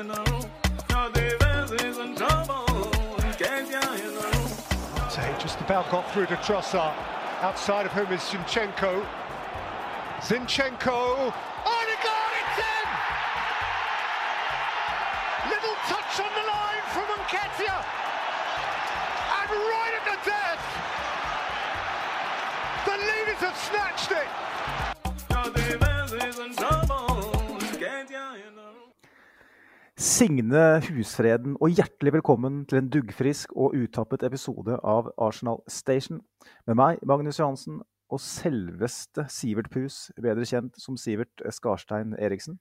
Tay just about got through to Trossard. Outside of whom is Zinchenko. Zinchenko. Oh, the goal! It's in! Little touch on the line from Nketiah. And right at the death, the leaders have snatched it. Signe Husfreden og hjertelig velkommen til en duggfrisk og utappet episode av Arsenal Station. Med meg, Magnus Johansen, og selveste Sivert Pus, bedre kjent som Sivert Skarstein Eriksen.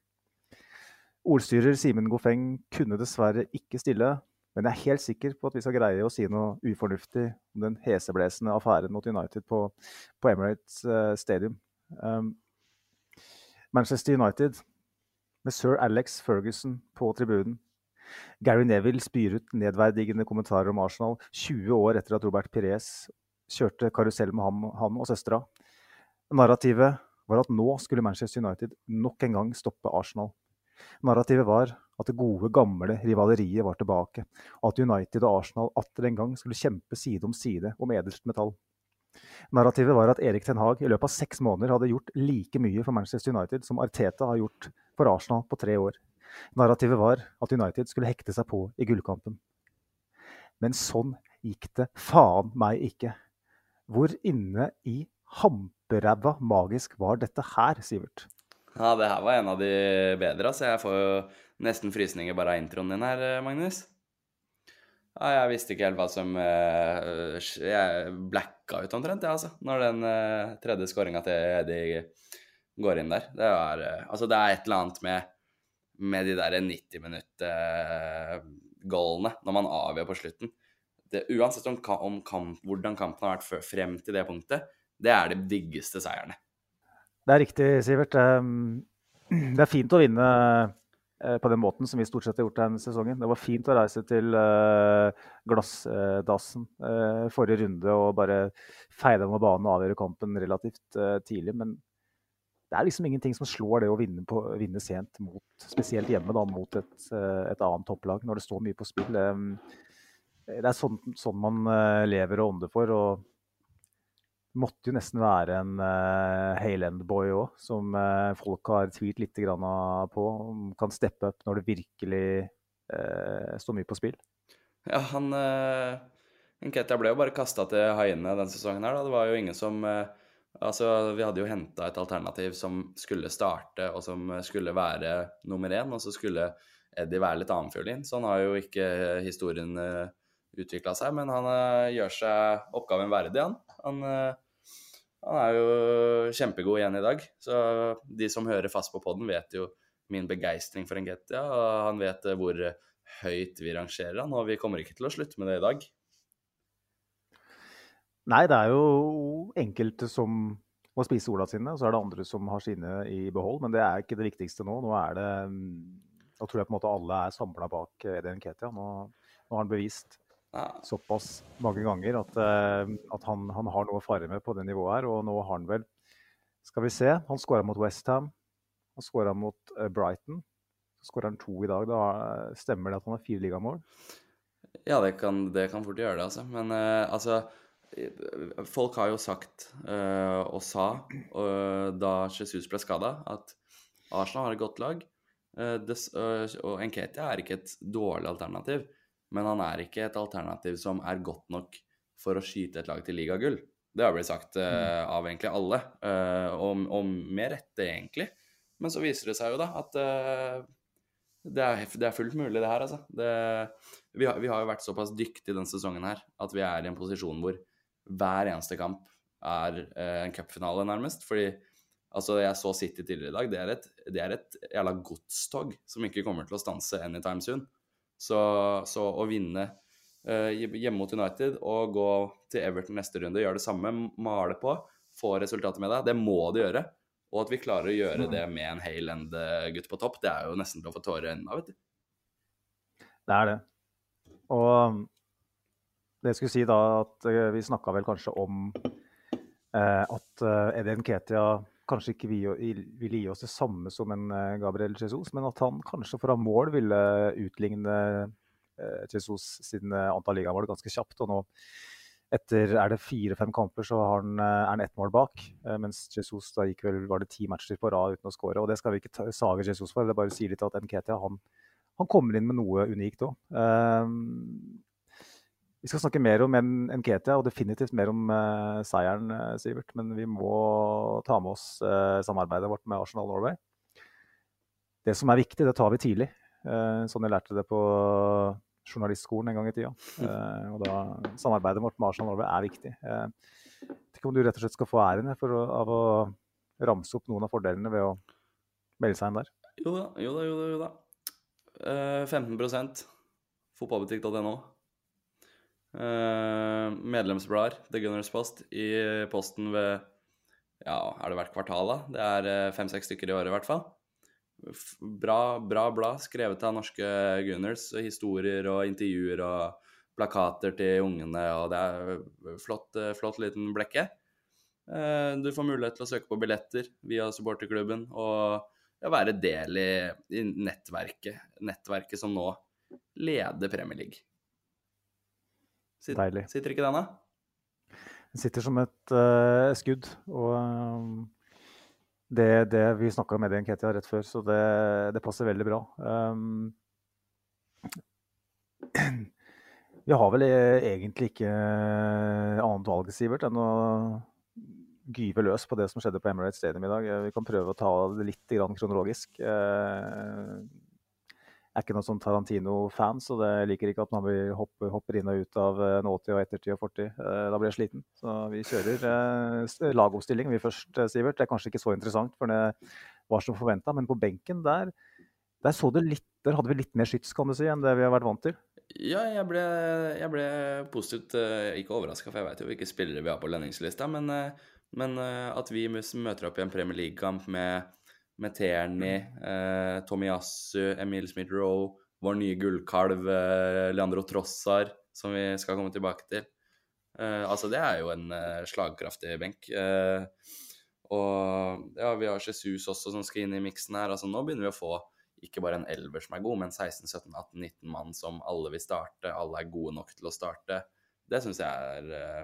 Ordstyrer Simen Goffeng kunne dessverre ikke stille, men jeg er helt sikker på at vi skal greie å si noe ufornuftig om den heseblesende affæren mot United på, på Emirates eh, Stadium. Um, Manchester United med sir Alex Ferguson på tribunen. Gary Neville spyr ut nedverdigende kommentarer om Arsenal 20 år etter at Robert Pires kjørte karusell med ham, han og søstera. Narrativet var at nå skulle Manchester United nok en gang stoppe Arsenal. Narrativet var at det gode, gamle rivaleriet var tilbake, og at United og Arsenal atter en gang skulle kjempe side om side om edelst metall. Narrativet var at Erik Ten Hag i løpet av seks måneder hadde gjort like mye for Manchester United som Arteta har gjort for Arsenal på tre år. Narrativet var at United skulle hekte seg på i gullkampen. Men sånn gikk det faen meg ikke. Hvor inne i hamperæva magisk var dette her, Sivert? Ja, det her var en av de bedre, altså. Jeg får jo nesten frysninger bare av introen din her, Magnus. Ja, jeg visste ikke helt hva som uh, Jeg blacka ut omtrent, jeg, ja, altså. Når den uh, tredje skåringa til Eddie går inn der. Det var uh, Altså, det er et eller annet med, med de der 90-minutt-goalene når man avgjør på slutten. Det, uansett om, om kamp, hvordan kampen har vært frem til det punktet, det er de diggeste seierne. Det er riktig, Sivert. Det er fint å vinne på den måten som vi stort sett har gjort denne sesongen. Det var fint å reise til glassdassen forrige runde og bare feie dem av banen og avgjøre kampen relativt tidlig. Men det er liksom ingenting som slår det å vinne, på, vinne sent, mot, spesielt hjemme, da, mot et, et, annet topplag, når det står mye på spill. Det er sånn, sånn man lever og ånder for. og det måtte jo nesten være en uh, Hayland-boy òg, som uh, folk har tvilt litt på. Om kan steppe opp når det virkelig uh, står mye på spill. Ja, han uh, Ketil ble jo bare kasta til haiene denne sesongen her. Da. Det var jo ingen som Altså, vi hadde jo henta et alternativ som skulle starte, og som skulle være nummer én, og så skulle Eddie være litt annenfiolin. Sånn har jo ikke historien uh, utvikla seg, men han gjør seg oppgaven verdig, han. Han, han, er jo kjempegod igjen i dag. Så de som hører fast på poden, vet jo min begeistring for Engetia. Og han vet hvor høyt vi rangerer han, og vi kommer ikke til å slutte med det i dag. Nei, det er jo enkelte som må spise orda sine, og så er det andre som har sine i behold. Men det er ikke det viktigste nå. Nå er det Nå tror jeg på en måte alle er samla bak Eden Ketia. Nå, nå har han bevist såpass mange ganger at, uh, at han, han, har noe å fare med på det nivået her. Og nå har han vel Skal vi se. Han skåra mot Westham. Han skåra mot uh, Brighton. Så skårer han to i dag. Da stemmer det at han har fire ligamål? Ja, det kan, det kan, fort gjøre det, altså. Men altså Folk har jo sagt, og sa da Jesus ble skada, at Arsenal har et godt lag. Des, og Nketia er ikke et dårlig alternativ men han er ikke et alternativ som er godt nok for å skyte et lag til ligagull. Det har blitt sagt uh, av egentlig alle, og, og, med rette, egentlig. Men så viser det seg jo da at det, er, det, er, fullt mulig, det her, altså. Det, vi, har, vi, har, jo vært såpass dyktige denne sesongen her at vi er i en posisjon hvor hver eneste kamp er en cupfinale, nærmest. Fordi Altså, jeg så City tidligere i dag. Det er et, det er et jævla godstog som ikke kommer til å stanse anytime soon. Så, så å vinne eh, hjemme mot United og gå til Everton neste runde, gjøre det samme, male på, få resultater med deg, det må de gjøre. Og at vi klarer å gjøre det med en Hale gutt på topp, det er jo nesten til å få tårer i øynene vet du. Det er det. Og det jeg skulle si da, at eh, vi snakka vel kanskje om eh, at eh, Eden Ketia kanskje ikke ville gi oss det samme som en eh, Gabriel Jesus, men at han kanskje ha mål ville utligne eh, Jesus sin antall ligamål ganske kjapt. og nå etter er det fire-fem kamper så han, er han ett mål bak. Mens Jesus da gikk vel, var det ti matcher på rad uten å skåre. Og det skal vi ikke sage Jesus for, det bare si litt at Nketia han, han kommer inn med noe unikt òg. Vi skal snakke mer om Nketia og definitivt mer om uh, seieren, uh, Sivert. Men vi må ta med oss uh, samarbeidet vårt med Arsenal Norway. Det som er viktig, det tar vi tidlig. sånn jeg lærte det på journalistskolen en gang i tida. og da, samarbeidet vårt med Arsenal Norway er viktig. Jeg vet ikke om du rett og slett skal få æren for å, av å ramse opp noen av fordelene ved å melde seg inn der? Jo da, jo da, jo da. Jo da. 15 fotballbutikk.no. Uh, medlemsblader, The Gunners Post, i posten ved Ja, er det hvert kvartal, da? Det er uh, fem-seks stykker i året, i hvert fall. Bra, bra blad, skrevet av norske Gunners. Historier og intervjuer og plakater til ungene, og det er flott, uh, flott liten blekke. Du får mulighet til å søke på billetter via supporterklubben og ja, være del i, i nettverket, nettverket som nå leder Premier League. Sitter, Deilig. Sitter ikke den, da? Den sitter som et uh, skudd. Og um, det, det, Vi snakka med Eddie Nketia rett før, så det, det passer veldig bra. Um, vi har vel egentlig ikke annet valg, Sivert, enn å gyve løs på det som skjedde på Emirates Stadium i dag. Vi kan prøve å ta det litt kronologisk. Uh, er ikke noen sånn Tarantino-fan, så det liker ikke at man hopper, hopper, inn og ut av eh, nåtid og ettertid og fortid. Eh, da blir jeg sliten. Så vi kjører eh, lagoppstilling vi først, Sivert. Det er kanskje ikke så interessant, for det var som forventa. Men på benken der, der, litt, der hadde vi litt mer skyts kan du si, enn det vi har vært vant til. Ja, jeg ble, jeg ble positivt ikke overraska, for jeg vet jo hvilke spillere vi har på lønningslista. Men, men at vi møter opp i en Premier League-kamp med med Terni, eh, Tomiyasu, Emil Smith-Roe, vår nye gullkalv eh, Leandro Trossar, som vi skal komme tilbake til. Eh, altså, det er jo en eh, slagkraftig benk. Eh, og ja, vi har Jesus også som skal inn i miksen her. Altså, nå begynner vi å få ikke bare en elver som er god, men 16-17-18-19 mann som alle vil starte. Alle er gode nok til å starte. Det syns jeg er eh,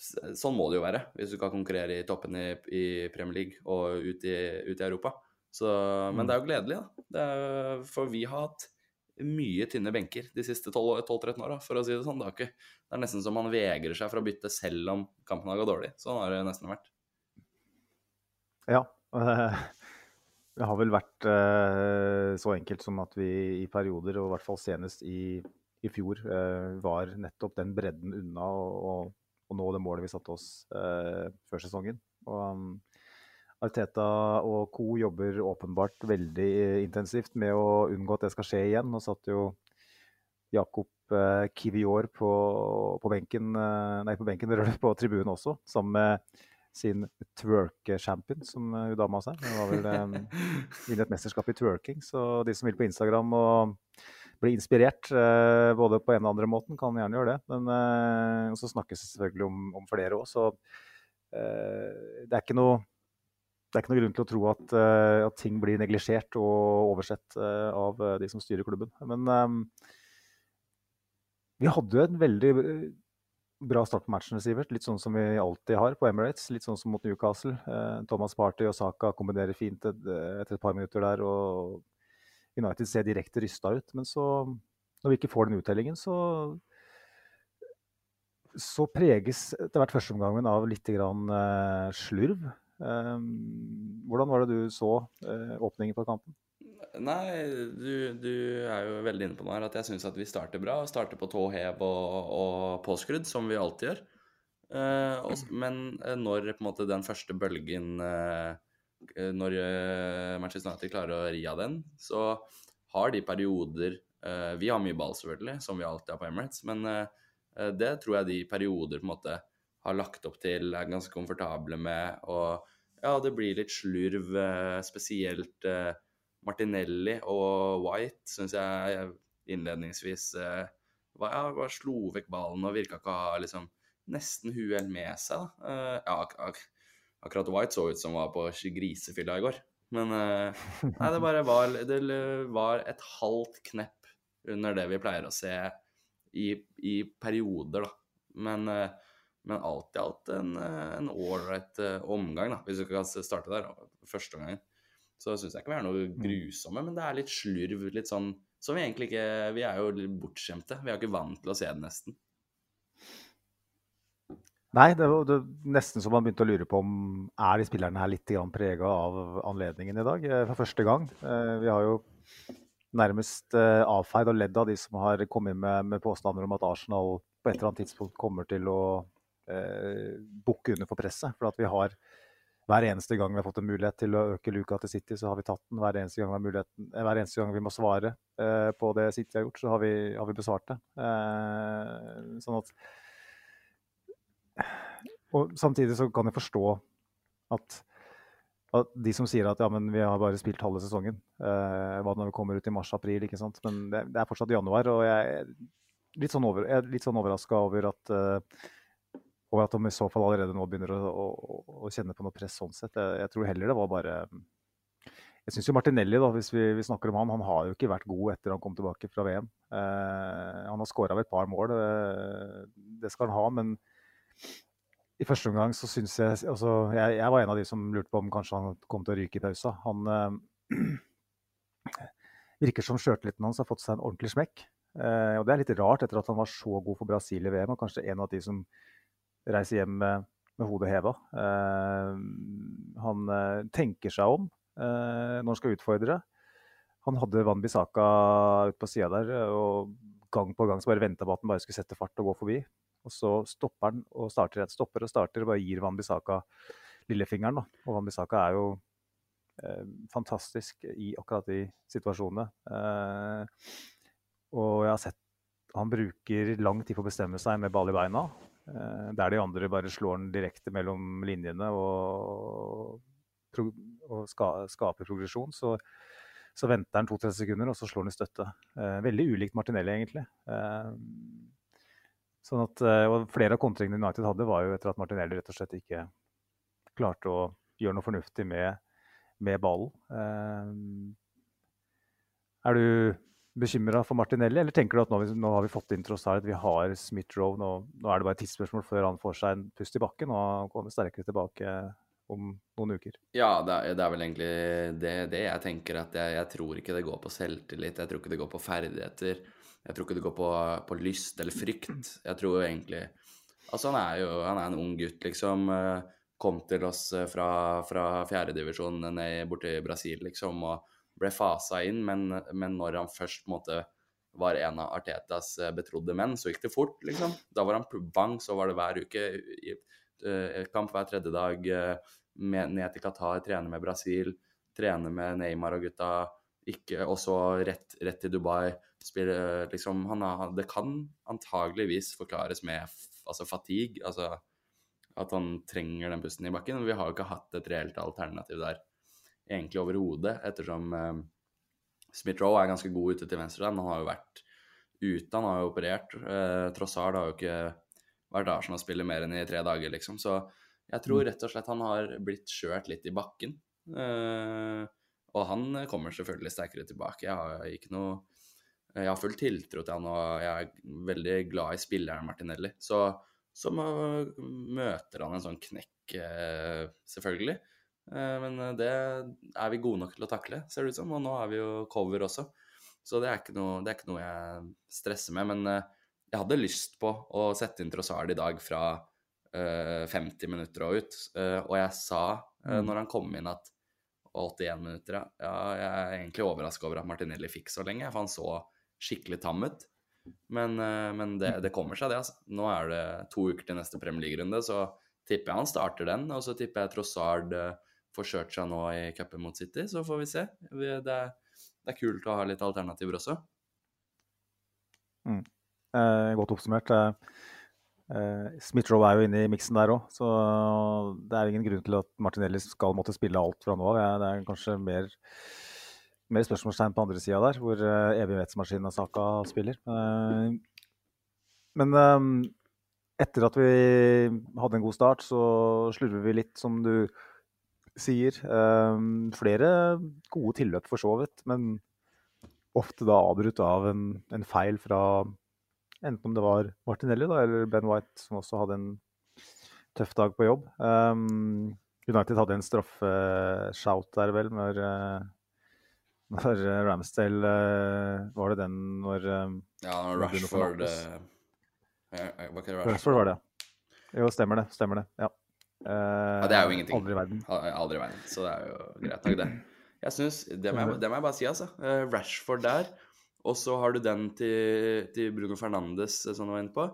Sånn må det jo være hvis du skal konkurrere i toppen i, i Premier League og ut i, ut i Europa. Så, men det er jo gledelig, da. Er, for vi har hatt mye tynne benker de siste 12-13 åra, for å si det sånn. Det er, ikke, det er, nesten som man vegrer seg for å bytte selv om kampen har gått dårlig. Sånn har det nesten vært. Ja. Det har vel vært eh, så enkelt som at vi i perioder, og i hvert fall senest i, i fjor, eh, var nettopp den bredden unna. og, og å nå det målet vi satte oss eh, før sesongen. Og, um, Arteta og co. jobber åpenbart veldig intensivt med å unngå at det skal skje igjen. Nå satt jo Jakob eh, Kivior på, på, benken, eh, nei, på benken, på tribunen også, sammen med sin twerk-champion, som hun dama sa. Hun var vel eh, vunnet et mesterskap i twerking, så de som vil på Instagram og bli inspirert eh, både på en og andre måten, kan gjerne gjøre det. Men eh, så snakkes det selvfølgelig om, om flere òg, så eh, det er ikke noe det er ikke noe grunn til å tro at, at ting blir neglisjert og oversett av de som styrer klubben. Men um, vi hadde jo en veldig bra start på matchen, Sivert. Litt sånn som vi alltid har på Emirates. Litt sånn som mot Newcastle. Thomas Party og Saka kombinerer fint etter et par minutter der. og United ser direkte rysta ut. Men så, når vi ikke får den uttellingen, så, så preges etter hvert førsteomgangen av litt grann, uh, slurv. Um, hvordan var det du så uh, åpningen på kampen? Nei, du, du, er jo veldig inne på noe her. At jeg syns at vi starter bra. Starter på tå hev og, og påskrudd, som vi alltid gjør. Uh, også, men eh, når måte den første bølgen eh, eh, Når eh, Manchester United klarer å ri av den, så har de perioder eh, Vi har mye ball, selvfølgelig, som vi alltid har på Emirates, men eh, eh, det tror jeg de perioder på en måte har lagt opp til, er ganske komfortable med. Og ja, det blir litt slurv, eh, spesielt eh, Martinelli og White syns jeg innledningsvis eh, var, ja, bare slo vekk ballen og virka ikke å ha liksom nesten huet med seg. da. Eh, ja, akkurat White så ut som var på grisefylla i går. Men eh, nei, det bare var, det var et halvt knepp under det vi pleier å se i, i perioder, da. Men, eh, men alt i alt en, eh, en ålreit omgang, da, hvis vi kan starte der. Første omgangen. Så syns jeg ikke vi er noe grusomme, men det er litt slurv. Litt sånn som vi egentlig ikke Vi er jo bortskjemte. Vi er jo ikke vant til å se det, nesten. Nei, det var det, nesten så man begynte å lure på om er de spillerne her litt prega av anledningen i dag. eh, For første gang. Eh, Vi har jo nærmest eh, avfeid og ledd av de som har kommet med, med påstander om at Arsenal på et eller annet tidspunkt kommer til å eh, bukke under for presset. For at vi har hver eneste gang vi har fått en mulighet til å øke luka til City, så har vi tatt den. Hver eneste gang vi, hver eneste gang vi må svare eh, på det City har gjort, så har vi, har vi besvart det. Eh, sånn at og samtidig så kan jeg forstå at, at de som sier at ja, men vi har bare spilt halve sesongen, eh, hva når vi kommer ut i mars-april, ikke sant. Men det, det, er fortsatt januar, og jeg er litt sånn, over, er sånn overraska over at eh, over at de i så fall allerede nå begynner å, å, å kjenne på noe press sånn sett. Jeg, jeg tror heller det var bare Jeg syns jo Martinelli, da, hvis vi, vi, snakker om han, han har jo ikke vært god etter han kom tilbake fra VM. Eh, han har skåra et par mål, det, det skal han ha, men i første omgang så syns jeg altså, jeg, jeg, var en av de som lurte på om kanskje han kom til å ryke i pausa. Han øh, virker som sjøltilliten hans har fått seg en ordentlig smekk. Eh, og det er litt rart etter at han var så god for Brasil i VM, og kanskje en av de som reiser hjem med, med hodet heva. Eh, han eh, tenker seg om eh, når han skal utfordre. Han hadde Van Bissaka ute på sida der, og gang på gang så bare venta på at han bare skulle sette fart og gå forbi. Og så stopper han og starter et stopper og starter og bare gir Van Bissaka lillefingeren. Da. Og Van Bissaka er jo eh, fantastisk i akkurat de situasjonene. Eh, og jeg har sett han bruker lang tid på å bestemme seg med ball i beina. Eh, der de andre bare slår den direkte mellom linjene og, og ska, skaper progresjon. Så, så venter han to-tre sekunder, og så slår han i støtte. Eh, veldig ulikt Martinelli, egentlig. Eh, Sånn at, og Flere av kontringene United hadde, var jo etter at Martinelli rett og slett ikke klarte å gjøre noe fornuftig med, med ballen. Eh, er du bekymra for Martinelli, eller tenker du at nå, nå har vi fått inn Trossard, vi har Smith-Roe, nå, nå, er det bare et tidsspørsmål før han får seg en pust i bakken og kommer sterkere tilbake om noen uker? Ja, det er, det er vel egentlig det, det, jeg tenker. at jeg, jeg tror ikke det går på selvtillit, jeg tror ikke det går på ferdigheter. Jeg tror ikke det går på, på, lyst eller frykt. Jeg tror egentlig Altså, han er jo han er en ung gutt, liksom. Kom til oss fra, fra fjerdedivisjon borti Brasil, liksom, og ble fasa inn. Men, men når han først måte var en av Artetas betrodde menn, så gikk det fort, liksom. Da var han bang, så var det hver uke. Kamp hver tredje dag. Ned til Qatar, trene med Brasil, trene med Neymar og gutta. Ikke, også rett, rett til Dubai spiller, liksom, har, det kan antageligvis forklares med altså fatigue, altså at han trenger den pusten i bakken. Men Vi har jo ikke hatt et reelt alternativ der egentlig overhodet, ettersom eh, Smith-Roe er ganske god ute til venstre. Han har jo vært ute, han har jo operert. Eh, Trossard har jo ikke vært Arsenal-spiller mer enn i tre dager, liksom. Så jeg tror mm. rett og slett han har blitt kjørt litt i bakken. Eh, og han kommer selvfølgelig sterkere tilbake. Jeg har ikke noe jeg har full tiltro til han, og jeg er veldig glad i spilleren Martinelli. Så, så møter han en sånn knekk, eh, selvfølgelig. Eh, men det er vi gode nok til å takle, ser det ut som. Og nå har vi jo cover også. Så det er ikke noe, er ikke noe jeg stresser med. Men eh, jeg hadde lyst på å sette inn Trossard i dag fra 50 minutter og ut. Og jeg sa mm. når han kom inn at 81 minutter, ja. Jeg er egentlig overraska over at Martinelli fikk så lenge, for han så skikkelig tam ut. Men, eh, men det, det, kommer seg, det. altså. Nå er det to uker til neste Premier League-runde, så tipper jeg han starter den. Og så tipper jeg Trossard eh, får kjørt seg nå i cupen mot City, så får vi se. Det er, det er kult å ha litt alternativer også. Mm. Eh, godt oppsummert. Eh, eh Smith-Roe er jo inne i miksen der òg, så det er ingen grunn til at Martinelli skal måtte spille alt fra nå av. Det er kanskje mer, mer spørsmålstegn på andre sida der, hvor uh, evighetsmaskinen Saka spiller. Uh, men etter at vi hadde en god start, så slurver vi litt, som du sier. flere gode tilløp for så vidt, men ofte da avbrutt av en, en, feil fra enten om det var Martinelli da, eller Ben White, som også hadde en tøff dag på jobb. Um, United hadde en straffeshout der, vel, når, uh, når Ramsdale uh, Var det den når Ja, når Rashford uh, Var ikke det Rashford? Rashford var det, Jo, stemmer det. Stemmer det. Ja. ja det er jo ingenting. Aldri i verden. Aldri i verden. Så det er jo greit nok, det. Jeg synes, det, må jeg, det må jeg bare si, altså. Uh, Rashford der. Og så har du den til, til Bruno Fernandes, eh, som du var inne på.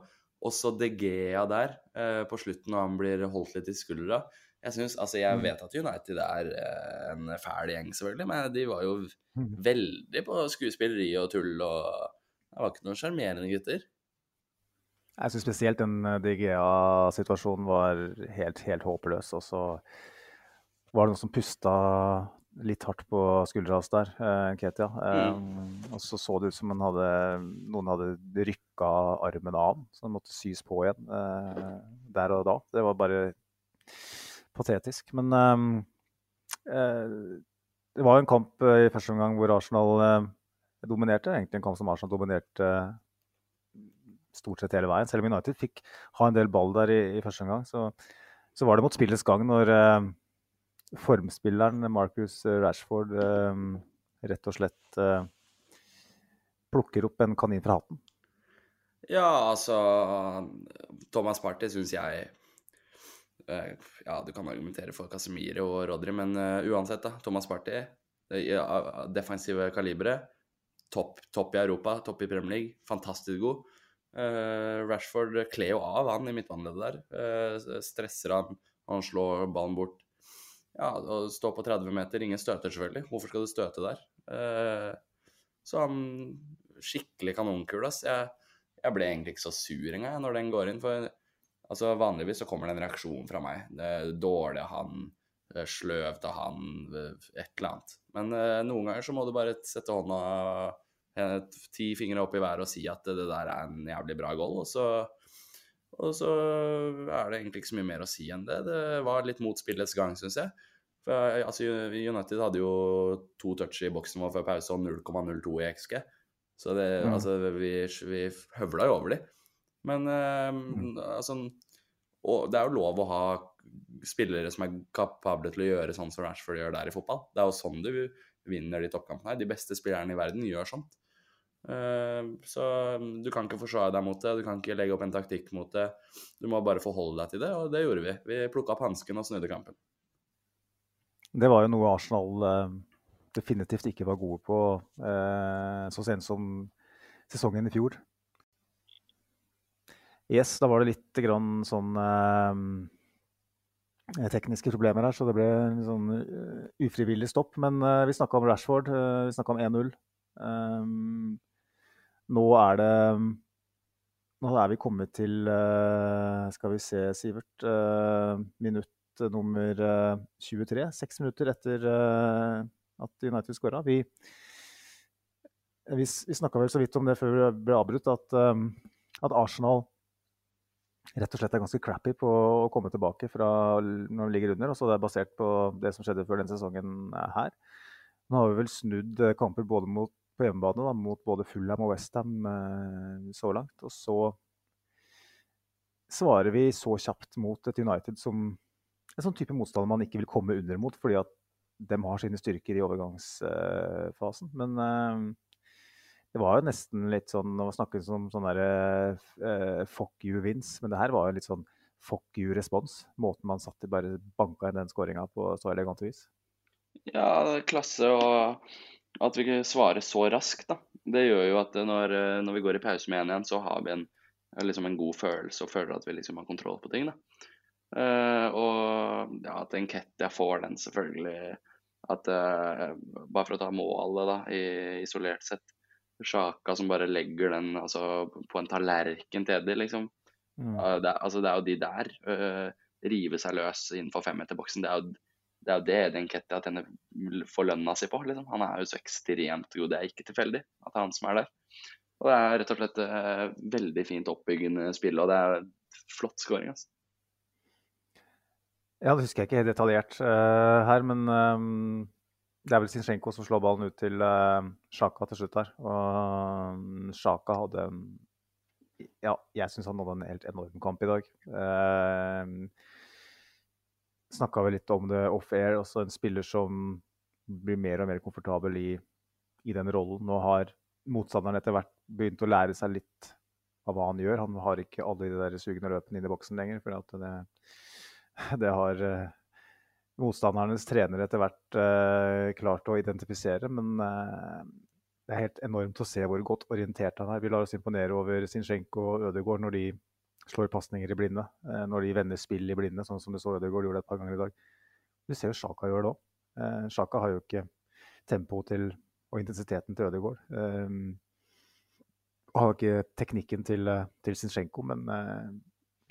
Og så De Gea der eh, på slutten, når han blir holdt litt i skuldra. Jeg synes, altså jeg mm. vet at United er eh, en fæl gjeng, selvfølgelig, men de var jo mm. veldig på skuespilleri og tull. og Det var ikke noen sjarmerende gutter. Jeg syns spesielt den DGA-situasjonen var helt, helt håpløs. Og så var det noen som pusta litt hardt på skuldra hans der, eh, Ketia. Mm. og så så det ut som hadde, noen hadde rykka armen av så den måtte sys på igjen eh, der og da. Det var bare patetisk. Men eh, det var jo en kamp i første omgang hvor Arsenal dominerte. Egentlig en kamp som Arsenal dominerte stort sett hele veien. Selv om United fikk ha en del ball der i, i første omgang, så, så, var det mot spillets gang når formspilleren Marcus Rashford eh, rett og slett eh, plukker opp en kanin fra hatten? Ja, altså Thomas Party syns jeg eh, Ja, du kan argumentere for Casemiro og Rodri, men uansett, da. Thomas Party, defensive kalibre. Topp, topp i Europa, topp i Premier League. Fantastisk god. Rashford kler jo av han i midtbaneleddet der. stresser han, han slår ballen bort ja, å stå på 30 meter, ingen støter selvfølgelig. Hvorfor skal du støte der? Eh, så han skikkelig kanonkul, ass. Jeg, jeg, ble egentlig ikke så sur engang når den går inn. For altså, vanligvis så kommer det en reaksjon fra meg. Det er dårlig av han, sløvt av han, et eller annet. Men eh, noen ganger så må du bare sette hånda eh, ti fingre opp i været og si at det, det der er en jævlig bra goal. Og så og så er det egentlig ikke så mye mer å si enn det. Det var litt mot spillets gang, syns jeg. For, altså, United hadde jo to touch i boksen vår før pause og 0,02 i XG. Så det, mm. altså, vi, vi høvla jo over de. Men eh, mm. altså Og det er jo lov å ha spillere som er kapable til å gjøre sånn som Rashford gjør der i fotball. Det er jo sånn du vinner de toppkampene. De beste spillerne i verden gjør sånt. Uh, så du kan ikke forsvare deg mot det, du kan ikke legge opp en taktikk mot det. Du må bare forholde deg til det, og det gjorde vi. Vi plukka opp hansken og snudde kampen. Det var jo noe Arsenal eh, definitivt ikke var gode på eh, så sent som sesongen i fjor. Yes, da var det litt grann sånn eh, tekniske problemer her, så det ble en sånn ufrivillig stopp. Men vi snakka om Rashford, vi snakka om 1-0. Um, nå er det Nå er vi kommet til Skal vi se, Sivert. minutt nummer 23, eh, seks minutter etter eh, at United skåra. Vi, vi, vi snakka vel så vidt om det før vi ble avbrutt, at, eh, at, Arsenal rett og slett er ganske crappy på å komme tilbake fra når de ligger under. og så Det er basert på det som skjedde før denne sesongen her. Nå har vi vel snudd kamper både mot, på hjemmebane da, mot både Fulham og Westham eh, så langt. Og så svarer vi så kjapt mot et United som en sånn type motstander man ikke vil komme under mot, fordi at de har sine styrker i overgangsfasen. Men eh, det var jo nesten litt sånn å snakke om sånn derre uh, fuck you wins, men det her var jo litt sånn fuck you-respons. Måten man satt i bare banka inn den skåringa på så elegant vis. Ja, klasse og at vi svarer så raskt, da. Det gjør jo at når, når vi går i pause med én igjen, så har vi en, liksom en god følelse og føler at vi liksom har kontroll på ting. da. Uh, og ja, at en jeg får den, selvfølgelig. At uh, Bare for å ta målet, da, i, isolert sett. Sjaka som bare legger den altså, på en tallerken til Eddie, liksom. Mm. Uh, det, altså, det er jo de der. rive seg løs innenfor femmeterboksen. Det er jo det er jo det Eden Ketia tjener får lønna si på. Liksom. Han er jo så ekstremt god. Det er ikke tilfeldig at det er han som er der. Og det er rett og slett uh, veldig fint oppbyggende spill, og det er flott scoring. Altså. Ja, det husker jeg ikke helt detaljert uh, her, men um, det er vel Sinchenko som slår ballen ut til uh, Sjaka til slutt her. Og um, Sjaka hadde Ja, jeg syns han hadde en helt enorm kamp i dag. Uh, snakka vi litt om det off-air. Også en spiller som blir mer og mer komfortabel i, i den rollen. Nå har motstanderen etter hvert begynt å lære seg litt av hva han gjør. Han har ikke alle de der sugende løpene inn i boksen lenger. For det, det, har uh, motstandernes trenere etter hvert uh, klart å identifisere. Men uh, det er helt enormt å se hvor godt orientert han er. Vi lar oss imponere over Zinchenko og Ødegaard når de slår pasninger i blinde. Eh, når de vender spill i blinde, sånn som du så Ødegaard gjorde et par ganger i dag. Du ser jo Sjaka gjør det òg. Eh, Sjaka har jo ikke tempoet og intensiteten til Ødegaard. Eh, og har ikke teknikken til, til Zinchenko, men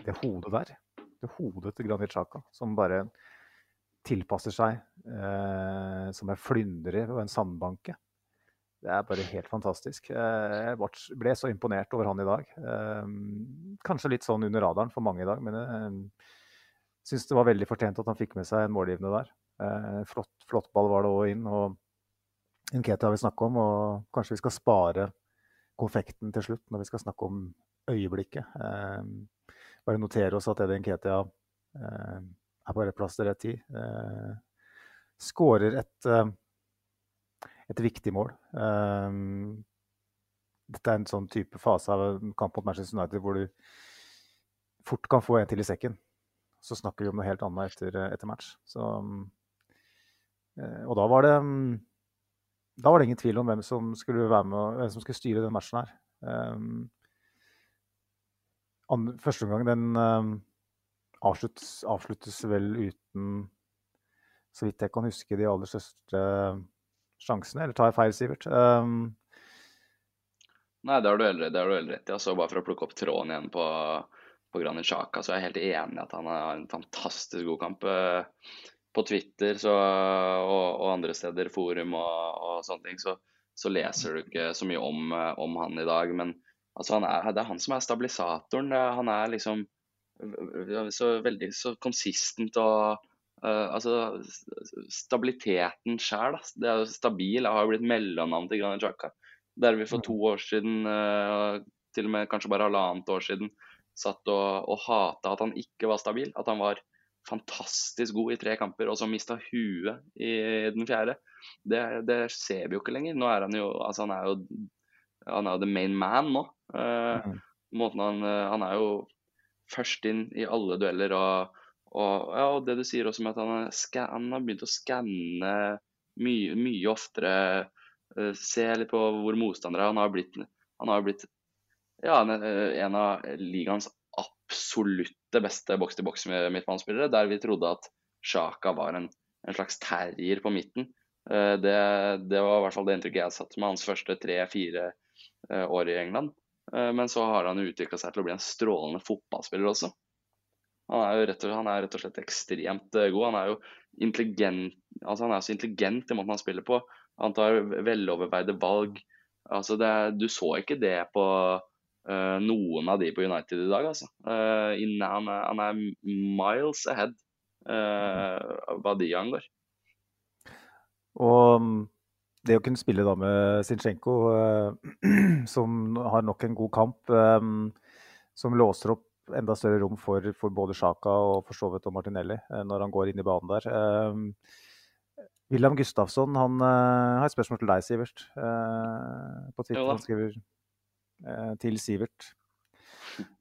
det hodet der, det hodet til Granit Sjaka, som bare tilpasser seg som en flyndre og en sandbanke. Det er bare helt fantastisk. Eh, jeg ble så imponert over han i dag. Eh, kanskje litt sånn under radaren for mange i dag, men jeg eh, syns det var veldig fortjent at han fikk med seg en målgivende der. Flott, flott ball var det òg inn. og Nketi har vi snakket om, og kanskje vi skal spare konfekten til slutt når vi skal snakke om øyeblikket. bare notere oss at Eddie Nketia er på rett plass til rett tid. Skårer et et viktig mål. Um, dette er en sånn type fase av kamp mot Manchester United hvor du fort kan få en til i sekken. Så snakker vi om noe helt annet etter, etter match. Så, um, og da var det da var det ingen tvil om hvem som skulle med, hvem som skulle styre den matchen her. Um, første omgang den um, avsluttes, avsluttes, vel uten, så vidt jeg kan huske, de aller største sjansene, eller tar jeg feil, Sivert? Um... Nei, det har du veldig rett i. Altså, bare for å plukke opp tråden igjen på, på Granit Xhaka, så er jeg helt enig i at han har en fantastisk god kamp. Eh, på Twitter så, og, og, andre steder, forum og, og sånne ting, så, så, leser du ikke så mye om, eh, om han i dag. Men altså, er, det er han som er stabilisatoren. Han er liksom så veldig så konsistent og Uh, altså, stabiliteten sjøl. Det er jo stabil. Jeg har jo blitt mellomnavn til Granit Xhaka. Der vi for to år siden, uh, til og med kanskje bare halvannet år siden, satt og, og hata at han ikke var stabil. At han var fantastisk god i tre kamper, og så mista huet i den fjerde. Det, det, ser vi jo ikke lenger. Nå er han jo altså han er jo han er jo the main man nå. Uh, måten han, han er jo først inn i alle dueller og og, ja, og det du sier også med at han, har begynt å skanne mye, mye oftere. Uh, se litt på hvor motstandere er. Han har blitt, han har blitt ja, eh, en av ligaens absolutte beste boks-til-boks-midtbanespillere. Der vi trodde at Sjaka var en, en, slags terrier på midten. Uh, det, det, var i hvert fall det inntrykket jeg satt med hans første tre-fire uh, år i England. Men så har han utvikla seg til å bli en strålende fotballspiller også. Han er jo rett og, han er rett og slett ekstremt eh, god. Han er jo intelligent altså han er så intelligent i måten han spiller på. Han tar veloverveide valg. Altså det, du så ikke det på uh, noen av de på United i dag. Altså. Uh, han, er, han, er, miles ahead uh, hva de angår. Og det å kunne spille da med Zinchenko, som har nok en god kamp, som låser opp enda større rom for, for både Sjaka og for så vidt Martinelli eh, når han går inn i banen der. Eh, William Gustafsson han uh, har et spørsmål til deg, Sivert. Uh, på Twitter. Han skriver til Sivert.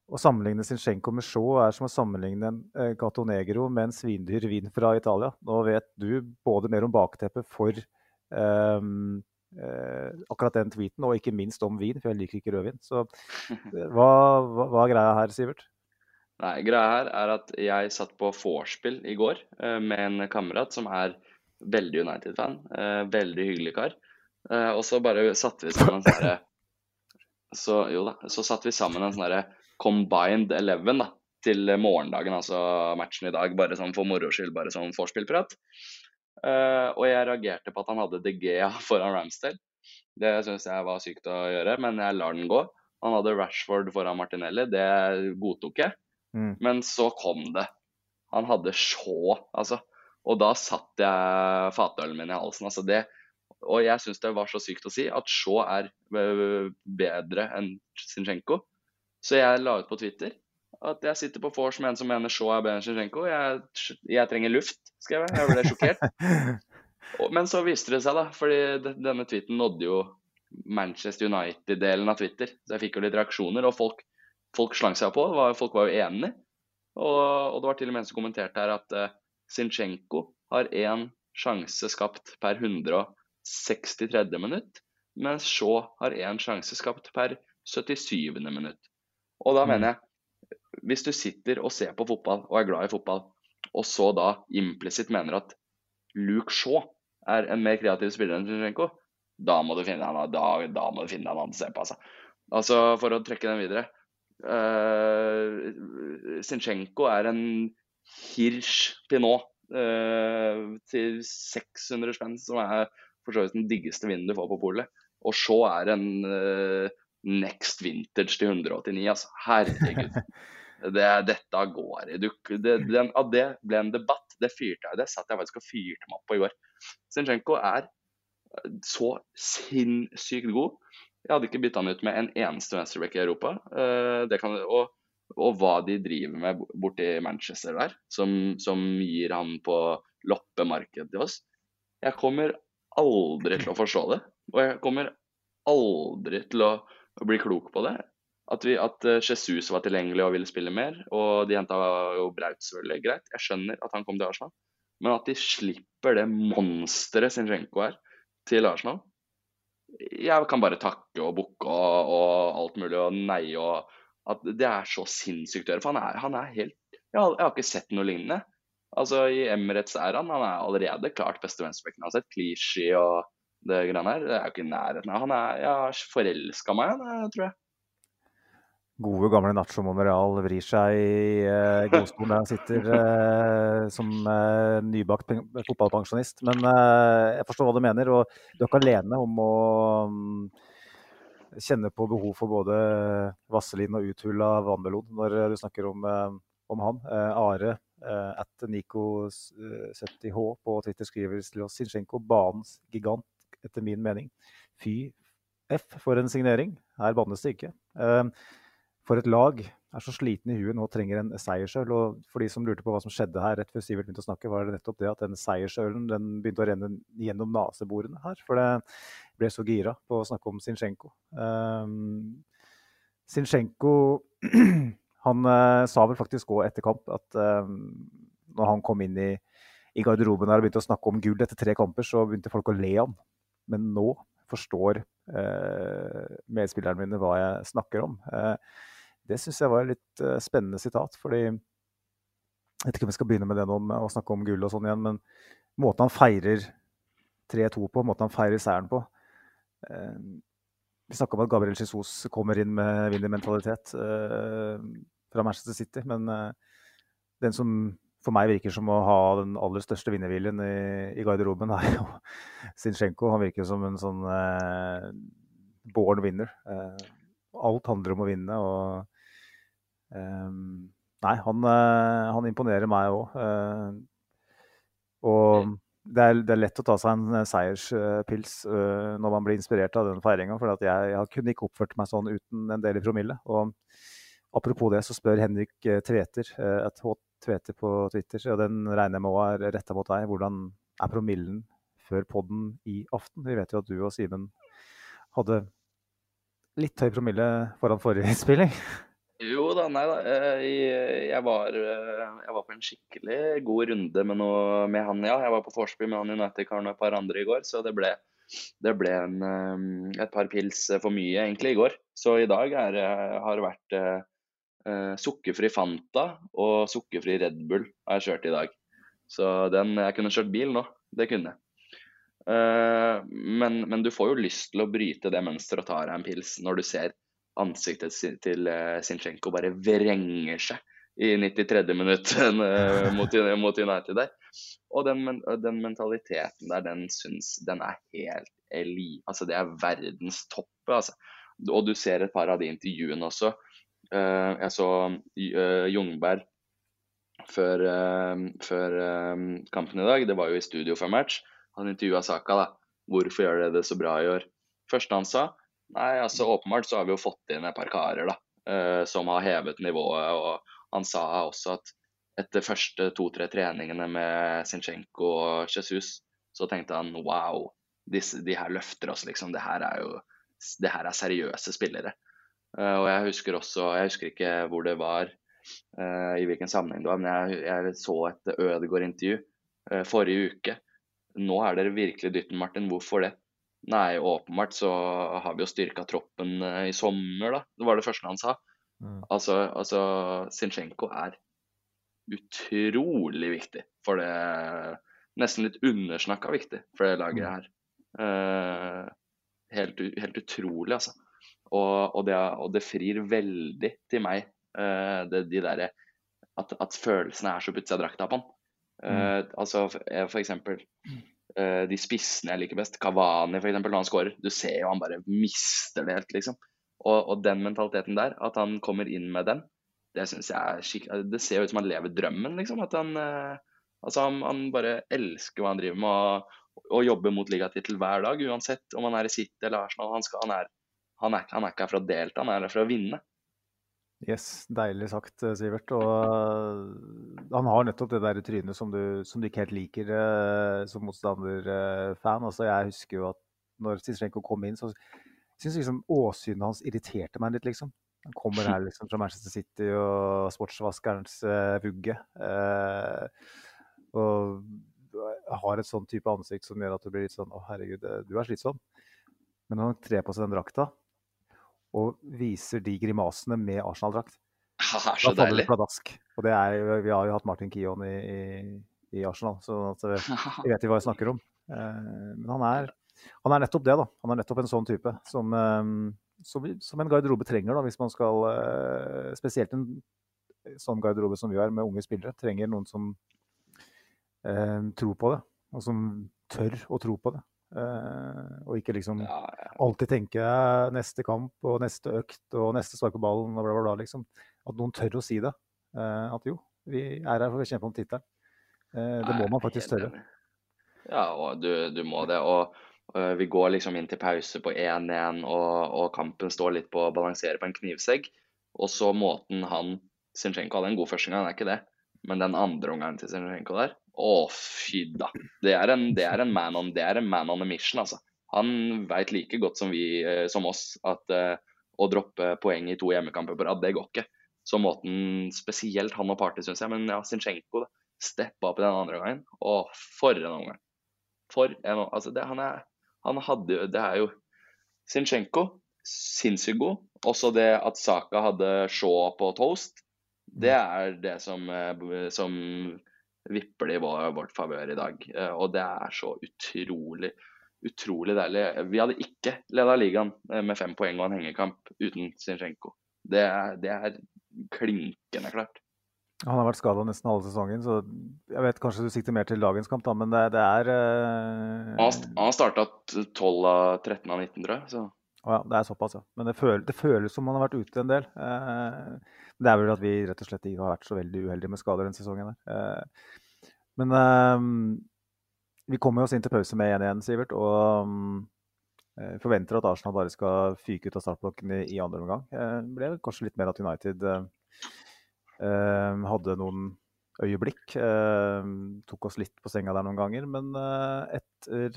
Å sammenligne Zinchenko med Shaw er som å sammenligne en Gato Negro med en svindyr vin fra Italia. Nå vet du både mer om bakteppet for um, uh, akkurat den tweeten, og ikke minst om vin, for jeg liker ikke rødvin. Så hva, hva, hva er greia her, Sivert? Nei, greia her er at jeg satt på vorspiel i går eh, med en kamerat som er veldig United-fan. Eh, veldig hyggelig kar. Eh, og så bare satte vi sammen en sånn så, jo da, så satte vi sammen en sånn herre combined eleven da, til morgendagen, altså matchen i dag, bare sånn for moro skyld, bare sånn vorspielprat. Uh, og jeg reagerte på at han hadde De Gea foran Ramsdale. Det syns jeg var sykt å gjøre, men jeg lar den gå. Han hadde Rashford foran Martinelli, det godtok jeg. Mm. Men så kom det. Han hadde så altså. Og da satt jeg fatølen min i halsen. Altså det, og jeg syns det var så sykt å si at Shaw er bedre enn Zinchenko. Så jeg la ut på Twitter at jeg sitter på vors med en som mener Shaw er bedre enn Zinchenko. Jeg, jeg, trenger luft, skrev jeg. Jeg ble sjokkert. Men så viste det seg, da. fordi denne tweeten nådde jo Manchester United-delen av Twitter. Så jeg fikk jo litt reaksjoner, og folk, folk slang seg på. Folk var jo enige. Og, og, det var til og med en som kommenterte her at uh, Sinchenko har én sjanse skapt per 163. minutt, mens Shaw har én sjanse skapt per 77. minutt. Og da mm. mener jeg, hvis du sitter og ser på fotball og er glad i fotball, og så da implisitt mener at Luke Shaw er en mer kreativ spiller enn Zinchenko, da må du finne han, da, da må du finne en annen å se på. Altså. altså, for å trekke den videre. Uh, Zinchenko er en Hirsch Pinot uh, til 600 spenn, som er for så vidt den diggeste vinen du får på polet. Og så er en uh, Next Vintage til 189, altså. Herregud. Det, dette går i. Det, den, av det ble en debatt. Det fyrte jeg Det satt jeg faktisk og fyrte meg opp på i går. Zinchenko er så sinnssykt god. Jeg hadde ikke bytta han ut med en eneste venstreback i Europa. Uh, kan, og, og, hva de driver med borti Manchester der, som, som gir han på loppemarked til oss. Jeg kommer aldri til å forstå det. Og jeg kommer aldri til å bli klok på det. At, vi, at eh, Jesus var tilgjengelig og ville spille mer, og de henta jo Braut, selvfølgelig. Greit, jeg skjønner at han kom til Arsenal. Men at de slipper det monsteret Sinchenko er, til Arsenal Jeg kan bare takke og bukke og, og, alt mulig og nei og At det er så sinnssykt å gjøre. For han er, han er helt jeg har, jeg har, ikke sett noe lignende. Altså I Emirates er han, han er allerede klart beste venstrebekken. Jeg har sett Clichy og det greiene her. Det er jo ikke i nærheten av Han er Jeg har forelska meg i ham, tror jeg. Gode, gamle Nacho Monreal vrir seg i eh, godstolen der han sitter eh, som eh, nybakt fotballpensjonist. Men uh, jeg forstår hva du mener, og du er ikke alene om å um, kjenne på behov for både vaselin og uthulla vannmelon når du snakker om, om han. Are at Nico70H på Twitter skriver til oss Sinchenko, banens gigant etter min mening. Fy F for en signering. Her bannes det ikke. Ehm, for et lag er så sliten i huet nå trenger en seiersøl. Og for de som lurte på hva som skjedde her rett før Sivert begynte å snakke, var det nettopp det at den seiersølen den begynte å renne gjennom naseborene her. For det ble så gira på å snakke om Zinchenko. Um, Zinchenko han uh, sa vel faktisk òg etter kamp at um, når han kom inn i, i garderoben her og begynte å snakke om gull etter tre kamper, så begynte folk å le han. Men nå forstår uh, medspillerne mine hva jeg snakker om. Eh, det syns jeg var et litt eh, spennende sitat. fordi Jeg vet ikke om vi skal begynne med det nå med å snakke om gull og sånn igjen, men måten han feirer 3-2 på, måten han feirer seieren på eh, Vi snakka om at Gabriel Jesus kommer inn med vinnermentalitet eh, fra Manchester City, men eh, den som for meg virker som å ha den aller største vinnerviljen i, i garderoben, er jo Zinchenko. Han virker som en sånn eh, born winner. Eh, alt handler om å vinne. og Nei, han, eh, han, imponerer meg òg. Eh, og det er, det er, lett å ta seg en seierspils uh, når man blir inspirert av den feiringa. For jeg, jeg, kunne ikke oppført meg sånn uten en del i promille. Og apropos det, så spør Henrik Tveter, et Tvete på Twitter, og den regner jeg med er retta mot deg. Hvordan er promillen før podden i aften? Vi vet jo at du og Simen hadde litt høy promille foran forrige innspilling. Jo da, nei da. Eh, jeg var, eh, jeg var, på en skikkelig god runde med, noe, med han, ja. Jeg var på vorspiel med han United-karen og et par andre i går, så det ble, det ble en, eh, et par pils for mye egentlig i går. Så i dag er, har det vært uh, sukkerfri Fanta og sukkerfri Red Bull har jeg kjørt i dag. Så den, jeg kunne kjørt bil nå. Det kunne jeg. Uh, men, men, du får jo lyst til å bryte det mønsteret og ta deg en pils når du ser ansiktet til Sinchenko bare vrenger seg i 93. minutt uh, mot, United der. Og den, den, mentaliteten der, den syns den er helt eli... Altså, det er verdens toppe, altså. Og du ser et par av de intervjuene også. jeg så Jungberg før, før kampen i dag. Det var jo i studio før match han intervjua Saka, da. Hvorfor gjør dere det så bra i år? Første han sa, nei, altså åpenbart så har vi jo fått inn et par karer da, uh, som har hevet nivået. Og han sa også at etter første to-tre treningene med Zinchenko og Jesus, så tenkte han wow, de, de, her løfter oss, liksom. Det her er jo det her er seriøse spillere. Uh, og jeg husker også, jeg husker ikke hvor det var, uh, i hvilken sammenheng det var, men jeg, jeg så et Ødegaard-intervju forrige uke nå er dere virkelig dytten, Martin. Hvorfor det? Nei, åpenbart så har vi jo styrka troppen eh, i sommer, da. Det var det første han sa. Mm. Altså, altså Zinchenko er utrolig viktig for det Nesten litt undersnakka viktig for det laget mm. her. Uh, helt, helt, utrolig, altså. Og, og, det, og, det, frir veldig til meg, uh, det, de derre at, at, følelsene er så av drakta på han. Uh, altså for eksempel uh, de spissene jeg liker best, Kavani f.eks. når han skårer, Du ser jo han bare mister det helt, liksom. Og, og, den mentaliteten der, at han kommer inn med den, det syns jeg er skikkelig Det ser jo ut som han lever drømmen, liksom. At han uh, Altså, han, han, bare elsker hva han driver med, og, og jobber mot ligatittel hver dag, uansett om han er i City eller Arsenal. Han, skal, han, er, han, er, han er ikke her for å delta, han er her for å vinne. Yes, deilig sagt, eh, Sivert. Og uh, han har nettopp det der trynet som du, som du ikke helt liker uh, som motstanderfan. Uh, altså, jeg husker jo at når Zizrenko kom inn, så syns liksom åsynet hans irriterte meg litt, liksom. Han kommer her liksom fra Manchester City og sportsvaskerens vugge. og har et sånn type ansikt som gjør at du blir litt sånn Å, herregud, du er slitsom. Men når han trer på seg den drakta, og viser de grimasene med Arsenal-drakt. Da så deilig. Pladask. Og det er, vi har jo hatt Martin Kion i, i, i Arsenal, så vi vet hva jeg snakker om. Eh, men han er, han er, nettopp det, da. Han er nettopp en sånn type som, eh, som, som en garderobe trenger, da, hvis man skal eh, Spesielt en sånn garderobe som vi er, med unge spillere, trenger noen som eh, tror på det. Og som tør å tro på det. Uh, og ikke liksom ja, ja. alltid tenke neste kamp og neste økt og neste spark på ballen og bla, bla, bla. Liksom. At noen tør å si det. Uh, at jo, vi er her for å kjempe om tittelen. Det må man faktisk tørre. Ja, og du, du må det. Og vi går liksom inn til pause på 1-1, og, og, kampen står litt på å balansere på en knivsegg. Og så måten han Sinchenko hadde en god første gang, er ikke det. Men den andre omgangen til Zinchenko der å, fy da. Det er, en, det, er man on, det er en man on a mission, altså. Han veit like godt som, vi, eh, som oss at uh, å droppe poeng i to hjemmekamper på rad, det går ikke. Så måten spesielt han og Party, syns jeg, men ja, Zinchenko steppa opp i den andre gangen. Å, for en omgang. For en Altså, det, han er Han hadde jo Det er jo Zinchenko, sinnssykt god. Også det at Saka hadde Shaw på toast, det er det som, eh, som vipper det i vår, vårt favør i dag. Eh, og det er så utrolig, utrolig deilig. Vi hadde ikke leda ligaen eh, med fem poeng og en hengekamp uten Zinchenko. Det er, det er klinkende klart. Han har vært skada nesten halve sesongen, så jeg vet kanskje du sikter mer til dagens kamp, da, men det, det er uh... Han har starta 12 av 13 av 19, tror jeg. Så. Oh, ja, det er såpass, ja. Men det, føles, det føles som han har vært ute en del. Uh, det er vel at vi rett og slett ikke har vært så veldig uheldige med skader denne sesongen. Der. men eh, vi kommer oss inn til pause med 1-1, Sivert. Og eh, forventer at Arsenal bare skal fyke ut av startblokken i, andre omgang. Det ble kanskje litt mer at United hadde noen øyeblikk. tok oss litt på senga der noen ganger. Men etter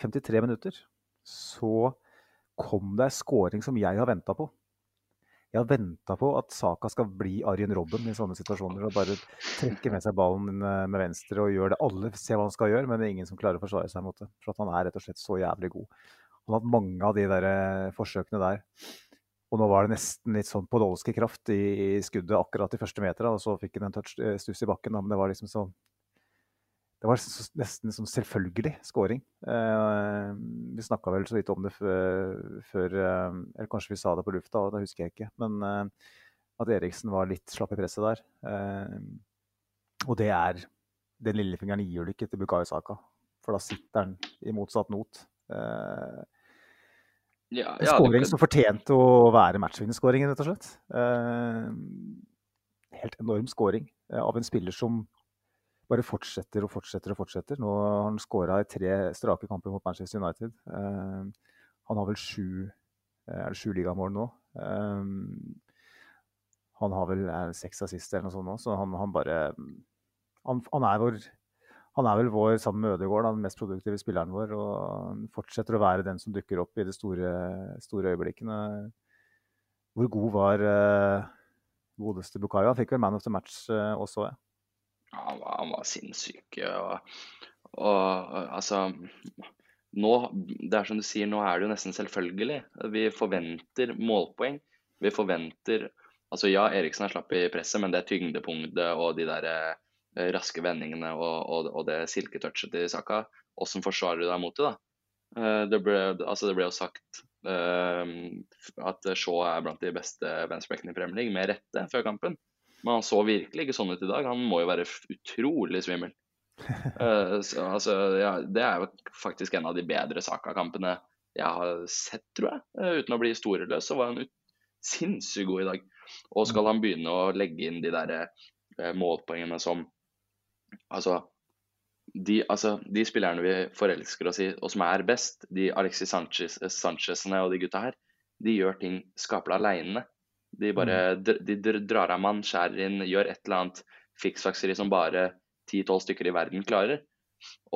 53 minutter så kom det ei scoring som jeg har venta på. Jeg har venta på at Saka skal bli Arjen Robben i sånne situasjoner. Og bare trekke med seg ballen med venstre og gjøre det. Alle ser hva han skal gjøre, men det er ingen som klarer å forsvare seg mot det. For at han er rett og slett så jævlig god. Han har hatt mange av de der eh, forsøkene der. Og nå var det nesten litt sånn podolske kraft i, i, skuddet akkurat de første meterne, og så fikk han en touch eh, stuss i bakken. Men det var liksom sånn det var nesten sånn selvfølgelig scoring. Eh, vi snakka vel så vidt om det før, eh, Eller kanskje vi sa det på lufta, det husker jeg ikke. Men eh, at Eriksen var litt slapp i presset der. Eh, og det er den lillefingeren gir du ikke til Bukayo Saka. For da sitter han i motsatt not. Eh, ja, en skåring kan... som fortjente å være matchvinnerskåringen, rett og slett. Eh, helt enorm skåring av en spiller som bare fortsetter og fortsetter og fortsetter. Nå har han skåra i tre strake kamper mot Manchester United. Uh, han har vel sju, eh, er det sju ligamål nå. Um, han har vel seks assist eller noe sånt nå, så han, han bare han, han, er vår, han, er vel vår, sammen med Ødegaard, den mest produktive spilleren vår. Og han fortsetter å være den som dukker opp i de store, store øyeblikkene. Hvor god var uh, godeste Bukayo? Han fikk vel Man of the Match uh, også, ja. Han var, han var sinnssyk. Og, og, altså nå, det er som du sier, nå er det jo nesten selvfølgelig. Vi forventer målpoeng. Vi forventer Altså ja, Eriksen er slapp i presset, men det tyngdepunktet og de der eh, raske vendingene og, og, og det silketouchet til Saka. Hvordan forsvarer du deg mot det, da? Eh, det, ble, altså det ble jo sagt uh, at Shaw er blant de beste venstrebackene i Premier League, med rette, før kampen. Men han så virkelig ikke sånn ut i dag. Han må jo være utrolig svimmel. uh, så, altså, ja, det er jo faktisk en av de bedre Saka-kampene jeg har sett, tror jeg. Uh, uten å bli storeløs, så var han sinnssykt god i dag. Og skal han begynne å legge inn de der uh, målpoengene som Altså de, altså, de, spillerne vi forelsker oss i, og som er best, de Alexis Sanchez, Sanchezene og de gutta her, de gjør ting skapelig aleine. De bare mm. de, drar av mann, skjærer inn, gjør et eller annet fiksfakseri som bare 10-12 stykker i verden klarer.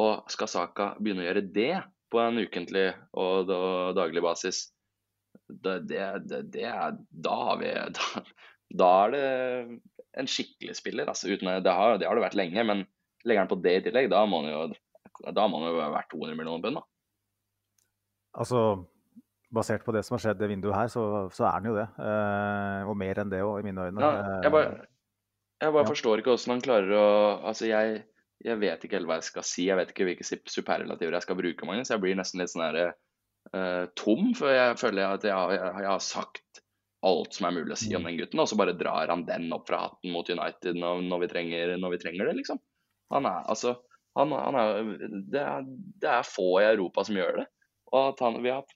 Og skal Saka begynne å gjøre det på en ukentlig og daglig basis, det, det, det, da har vi da, da, er det en skikkelig spiller. Altså, uten, det, har, det har det vært lenge, men legger han på det i tillegg, da må han jo, da må han jo vært 200 millioner bønn. Altså, basert på det som har skjedd det vinduet her, så, så er den jo det. Eh, og mer enn det òg, i mine øyne. Ja, jeg bare, jeg bare ja. forstår ikke hvordan han klarer å Altså, jeg, jeg, vet ikke helt hva jeg skal si. Jeg vet ikke hvilke superlativer jeg skal bruke, Magnus. Jeg blir nesten litt sånn her uh, tom, for jeg føler at jeg, jeg, jeg, har sagt alt som er mulig å si om mm. den gutten, og så bare drar han den opp fra hatten mot United når, når, vi, trenger, når vi, trenger, det, liksom. Han er altså han, han er, det, er, det er få i Europa som gjør det. Og at han, vi har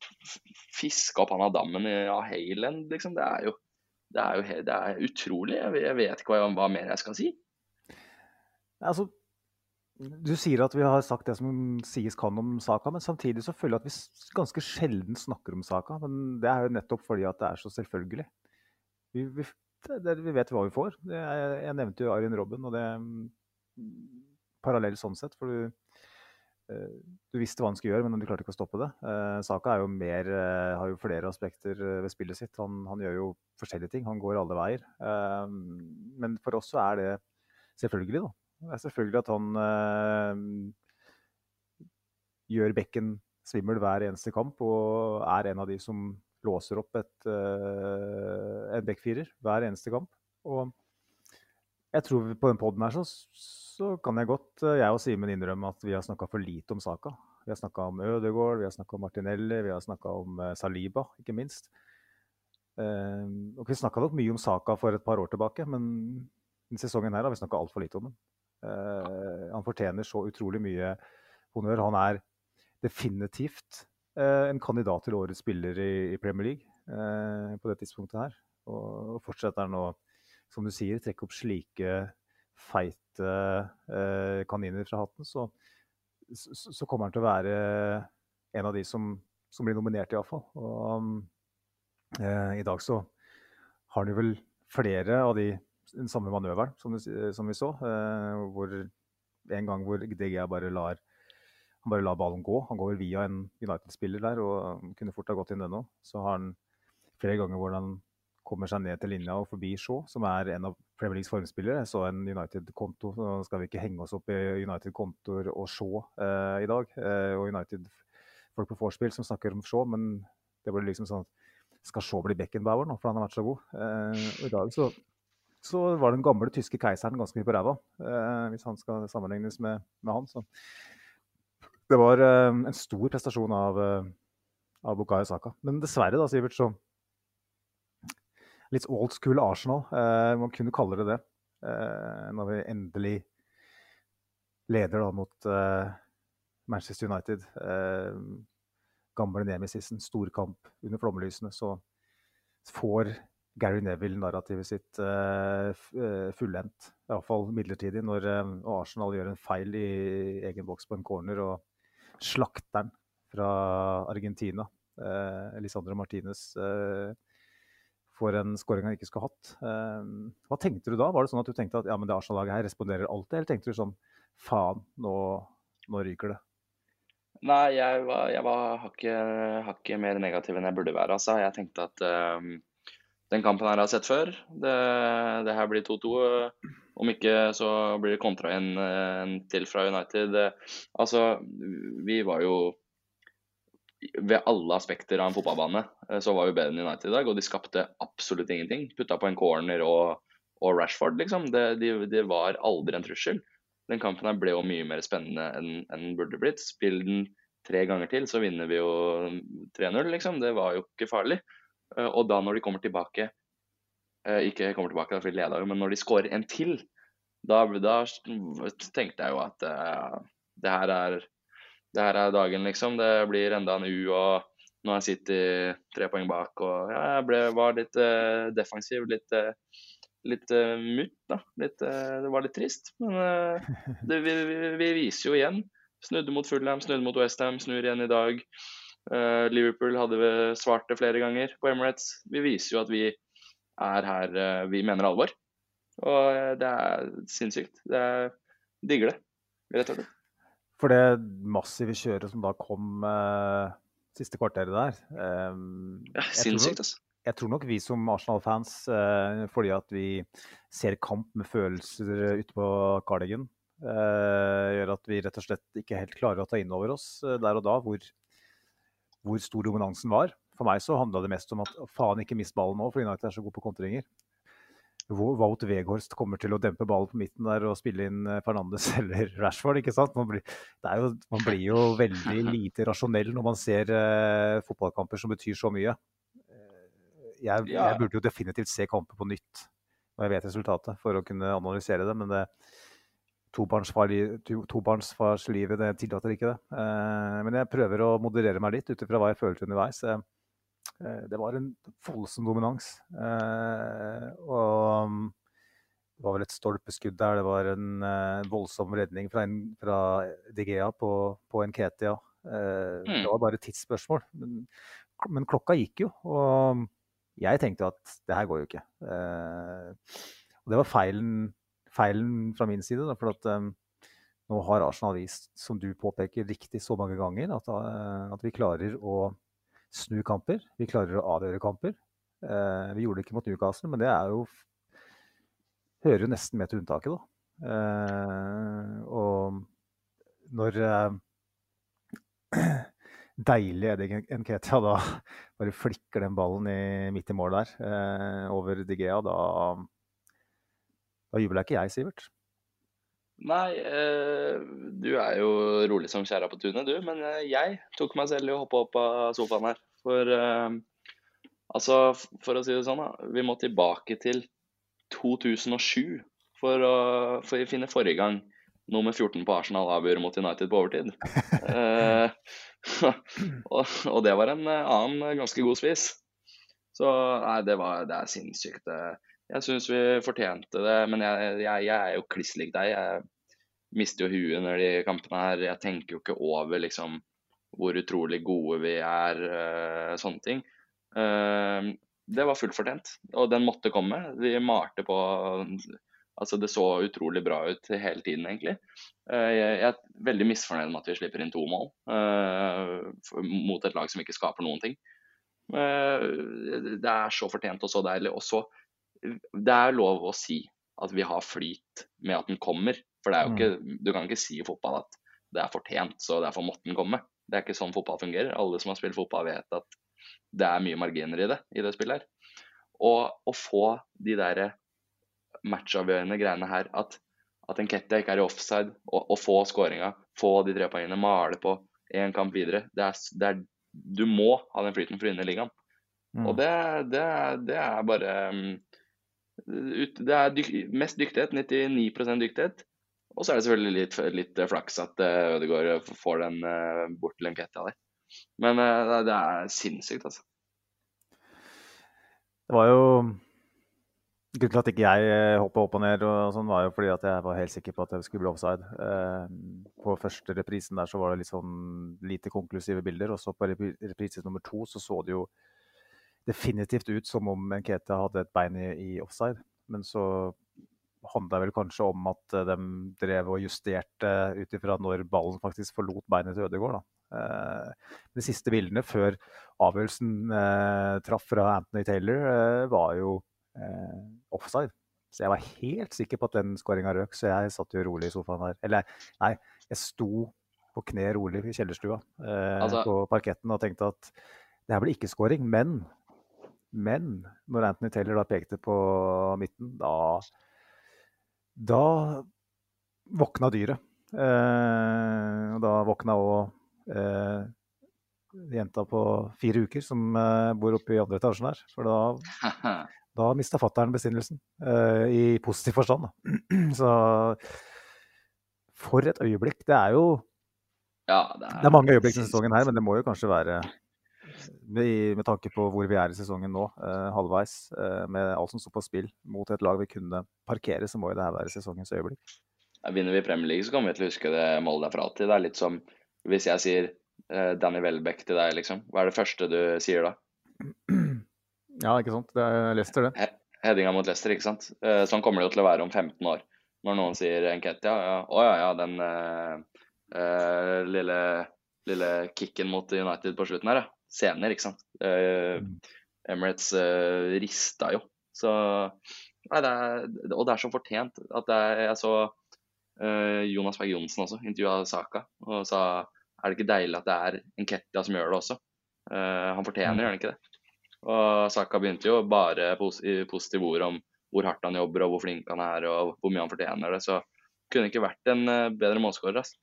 fiska opp han av dammen av Hayland, liksom. Det er jo, det er jo det er utrolig. Jeg, vet ikke hva, hva, mer jeg skal si. Altså, du sier at vi har sagt det som sies kan om saka, men samtidig så føler jeg at vi ganske sjelden snakker om saka. Men det er jo nettopp fordi at det er så selvfølgelig. Vi, vi, det, vi vet hva vi får. Jeg, jeg, nevnte jo Arjen Robben, og det er parallell sånn sett. for du du visste hva han skulle gjøre, men du klarte ikke å stoppe det. Eh, Saka jo mer, eh, har jo flere aspekter ved spillet sitt. Han, han, gjør jo forskjellige ting. Han går alle veier. Eh, men for oss så er det selvfølgelig, da. Det er selvfølgelig at han eh, gjør bekken svimmel hver eneste kamp og er en av de som låser opp et, eh, en backfirer hver eneste kamp. Og jeg tror på den poden her så så kan jeg godt, eh, jeg og Simen, innrømme at vi har snakka for lite om saka. Vi har snakka om Ødegaard, vi har snakka om Martinelli, vi har snakka om eh, Saliba, ikke minst. Eh, og vi snakka nok mye om saka for et par år tilbake, men denne sesongen her har vi snakka altfor lite om den. han fortjener så utrolig mye honnør. Han er definitivt en kandidat til årets spiller i, Premier League på det tidspunktet her. Og, og fortsetter han å, som du sier, trekke opp slike feite eh, kaniner fra hatten, så, så, så, kommer han til å være en av de som, som blir nominert, iallfall. Og eh, i dag så har han jo vel flere av de den samme manøveren som, som vi så. Eh, hvor en gang hvor DG bare lar han bare lar ballen gå. Han går via en United-spiller der og kunne fort ha gått inn den òg. Så har han flere ganger hvor han kommer seg ned til linja og forbi Shaw, som er en av Premier Leagues formspillere. Jeg så en United-konto, så skal vi ikke henge oss opp i United-kontoer og Shaw eh, i dag. Eh, og United-folk på vorspiel som snakker om Shaw, men det ble liksom sånn Skal Shaw bli Beckenbauer nå, for han har vært så god? Eh, og I dag så, så, var den gamle tyske keiseren ganske mye på ræva, eh, hvis han skal sammenlignes med, med han. Så det var eh, en stor prestasjon av, eh, av Bukayo Saka. Men dessverre, da, Sivert, så litt old school Arsenal. Eh, man kunne kalle det det. Eh, når vi endelig leder da mot eh, Manchester United. Gamle nemesisen, storkamp under flomlysene, så får Gary Neville-narrativet sitt uh, fullendt. Iallfall midlertidig, når Arsenal gjør en feil i egen boks på en corner og slakter den fra Argentina. Uh, Lisandro Martinez får en skåring han ikke skulle hatt. Ehm, hva tenkte du da? Var det sånn at du tenkte at ja, men det Arsenal-laget her responderer alltid, eller tenkte du sånn faen, nå, nå ryker det? Nei, jeg var, jeg var hakket, hakket mer negativ enn jeg burde være. Altså. Jeg tenkte at um, den kampen her har jeg sett før. Det, det her blir 2-2. Om ikke så blir det kontra en, en til fra United. Altså, vi var jo ved alle aspekter av en fotballbane eh, så var vi bedre enn United i dag, og de skapte absolutt ingenting. Putta på en corner og, og Rashford, liksom. Det, de, de, var aldri en trussel. Den kampen her ble jo mye mer spennende enn en den burde blitt. Spill den tre ganger til, så vinner vi jo 3-0, liksom. Det var jo ikke farlig. Eh, og da når de kommer tilbake eh, Ikke kommer tilbake, da, jo, men når de skårer en til, da, da tenkte jeg jo at uh, det her er det her er dagen, liksom. Det blir enda en U, og nå jeg sittet tre poeng bak. Og ja, jeg ble, var litt uh, defensiv, litt, uh, litt uh, mutt, da. Litt, det var litt trist. Men det, vi, vi, vi, viser jo igjen. Snudde mot Fulham, snudde mot Westham, snur igjen i dag. Liverpool hadde vi svart det flere ganger på Emirates. Vi viser jo at vi er her, vi mener alvor. Og det er sinnssykt. Det er digger det, rett og slett. For det massive kjøret som da kom eh, siste kvarteret der eh, ja, Sinnssykt, altså. Jeg tror nok vi som Arsenal-fans, eh, fordi at vi ser kamp med følelser ute på Cardigan, eh, gjør at vi rett og slett ikke helt klarer å ta inn over oss eh, der og da hvor, hvor stor dominansen var. For meg så handla det mest om at faen, ikke mist ballen nå, for United er så god på kontringer. Wout Weghorst kommer til å dempe ballen på midten der og spille inn eh, Fernandes eller Rashford. ikke sant? Man blir, jo, man blir jo, veldig lite rasjonell når man ser uh, fotballkamper som betyr så mye. Eh, jeg, jeg, burde jo definitivt se kamper på nytt når jeg vet resultatet, for å kunne analysere det. Men det, tobarnsfarslivet to, tillater ikke det. Uh, men jeg prøver å moderere meg litt ut ifra hva jeg følte underveis. Uh, det var en voldsom dominans. Eh, og mm, det var vel et stolpeskudd der. Det var en eh, voldsom redning fra, en, fra Digea på, på Nketia. Mm. Det var bare et tidsspørsmål. Men, men, klokka gikk jo, og jeg tenkte at det her går jo ikke. og det var feilen, feilen fra min side. Da, for at nå har Arsenal vist, som du påpeker riktig så mange ganger, at, at vi klarer å snu kamper. Vi klarer å avgjøre kamper. Eh, vi gjorde det ikke mot Newcastle, men det er jo hører jo nesten med til unntaket, da. Eh, og når eh, deilig Eddie Nketia da bare flikker den ballen i, midt i mål der, eh, over Digea, da, da jubler ikke jeg, Sivert. Nei, eh, du er jo rolig som skjæra på tunet, du. Men eh, jeg tok meg selv i å hoppe opp av sofaen her. For eh, altså, for å si det sånn, da. Vi må tilbake til 2007 for å, for å finne forrige gang nummer 14 på Arsenal avgjør mot United på overtid. og, og, det var en annen ganske god spiss. Så nei, det, var, det er sinnssykt. Jeg syns vi fortjente det, men jeg, jeg, jeg er jo kliss lik deg. Jeg mister jo huet under de kampene her. Jeg tenker jo ikke over liksom hvor utrolig gode vi er, uh, sånne ting. Uh, det var fullt fortjent, og den måtte komme. Vi malte på Altså, det så utrolig bra ut hele tiden, egentlig. Uh, jeg, er veldig misfornøyd med at vi slipper inn to mål mot et lag som ikke skaper noen ting. Eh, det er så fortjent og så deilig. Og så Det er lov å si at vi har flyt med at den kommer. For det er jo ikke, du kan ikke si i fotball at det er fortjent, så derfor måtte den komme. Det er ikke sånn fotball fungerer. Alle som har spilt fotball, vet at det er mye marginer i det i det spillet her. Og å få de der matchavgjørende greiene her, at, at Enketia ikke er i offside, og, få skåringa, få de tre poengene, male på én kamp videre det er, det er, Du må ha den flyten for å vinne ligaen. Mm. Og det, det, det er bare um, Det er dyk, mest dyktighet, 99% dyktighet. Og så er det selvfølgelig litt, litt flaks at uh, Ødegaard får den uh, bort til der. Men uh, det er sinnssykt, altså. Det var jo Grunnen til at ikke jeg hoppa opp og ned, og sånn var jo fordi at jeg var helt sikker på at det skulle bli offside. Eh, på første reprisen der så var det litt sånn lite konklusive bilder. Og så på reprise nummer to så så det jo definitivt ut som om Nketia hadde et bein i, i offside. Men så handla det vel kanskje om at de drev og justerte ut ifra når ballen faktisk forlot beinet til Ødegaard. da. Eh, de siste bildene før avgjørelsen eh, traff fra Anthony Taylor, eh, var jo eh, offside. Så jeg var helt sikker på at den skåringa røk, så jeg satt jo rolig i sofaen der. Eller nei, jeg sto på kne rolig i kjellerstua eh, Altså- på parketten og tenkte at det her blir ikke skåring, men men når Anthony Taylor da pekte på midten, da da våkna dyret. Eh, og da våkna òg eh, jenta på fire uker som eh, bor oppe i andre etasjen her. For da, da mista fattern besinnelsen. eh, I positiv forstand, da. Så for et øyeblikk. Det er jo ja, det er, det er mange øyeblikk denne sesongen her, men det må jo kanskje være med, med tanke på hvor vi er i sesongen nå, eh, halvveis, eh, med alt som står på spill mot et lag vi kunne parkere, så må jo det her være sesongens øyeblikk. Ja, Vinner vi Premier League, så kommer vi til å huske det målet der for alltid. Det er litt som hvis jeg sier eh, Danny Welbeck til deg, liksom. Hva er det første du sier da? Ja, ikke sant. Det er Leicester, det. Headinga mot Leicester, ikke sant. Eh, sånn kommer det jo til å være om 15 år. Når noen sier Enketia, ja, å ja, ja, den eh, eh, lille, lille kicken mot United på slutten her, ja. Scener, ikke sant. Uh, Emirates uh, rista jo. Så Nei, det er, og det er så fortjent at det er, jeg så uh, Jonas Berg Johnsen også intervjua Saka og sa er det ikke deilig at det er Enketia som gjør det også? Han fortjener, gjør han ikke det? Og Saka begynte jo bare pos i positive ord om hvor hardt han jobber og hvor flink han er og hvor mye han fortjener det. Så kunne ikke vært en bedre målskårer. Altså.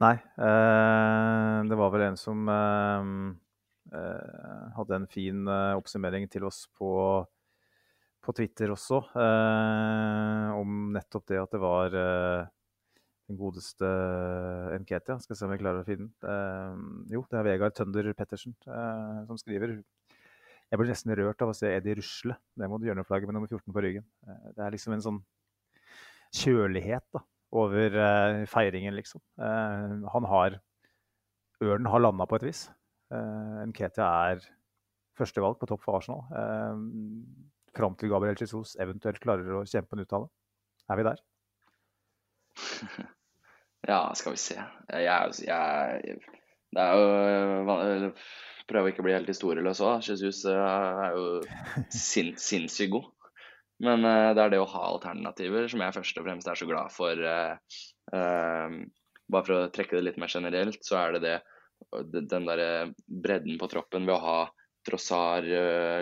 Nei. Eh, det var vel en som eh, eh, hadde en fin eh, oppsummering til oss på, på Twitter også, eh, om nettopp det at det var eh, den godeste Nketia. Skal se om vi klarer å finne den. Jo, det er Vegard Tønder Pettersen som skriver. Jeg ble nesten rørt av å se Eddie rusle ned mot hjørneflagget med nummer 14 på ryggen. Det er liksom en sånn kjølighet da, over eh, feiringen, liksom. Eh, han har Ørnen har landa på et vis. Uh, Nketia er førstevalg på topp for Arsenal. Fram til Gabriel Jesus eventuelt klarer å kjempe en uttale. Er vi der? Ja, skal vi se. Jeg, jeg, det er jo Prøve å ikke bli helt historieløs òg. Jesus eh, er jo sin, sinnssykt god. Men uh, det er det å ha alternativer som jeg først og fremst er så glad for. Uh, uh, bare for å trekke det litt mer generelt, så er det det den derre bredden på troppen ved å ha Trossar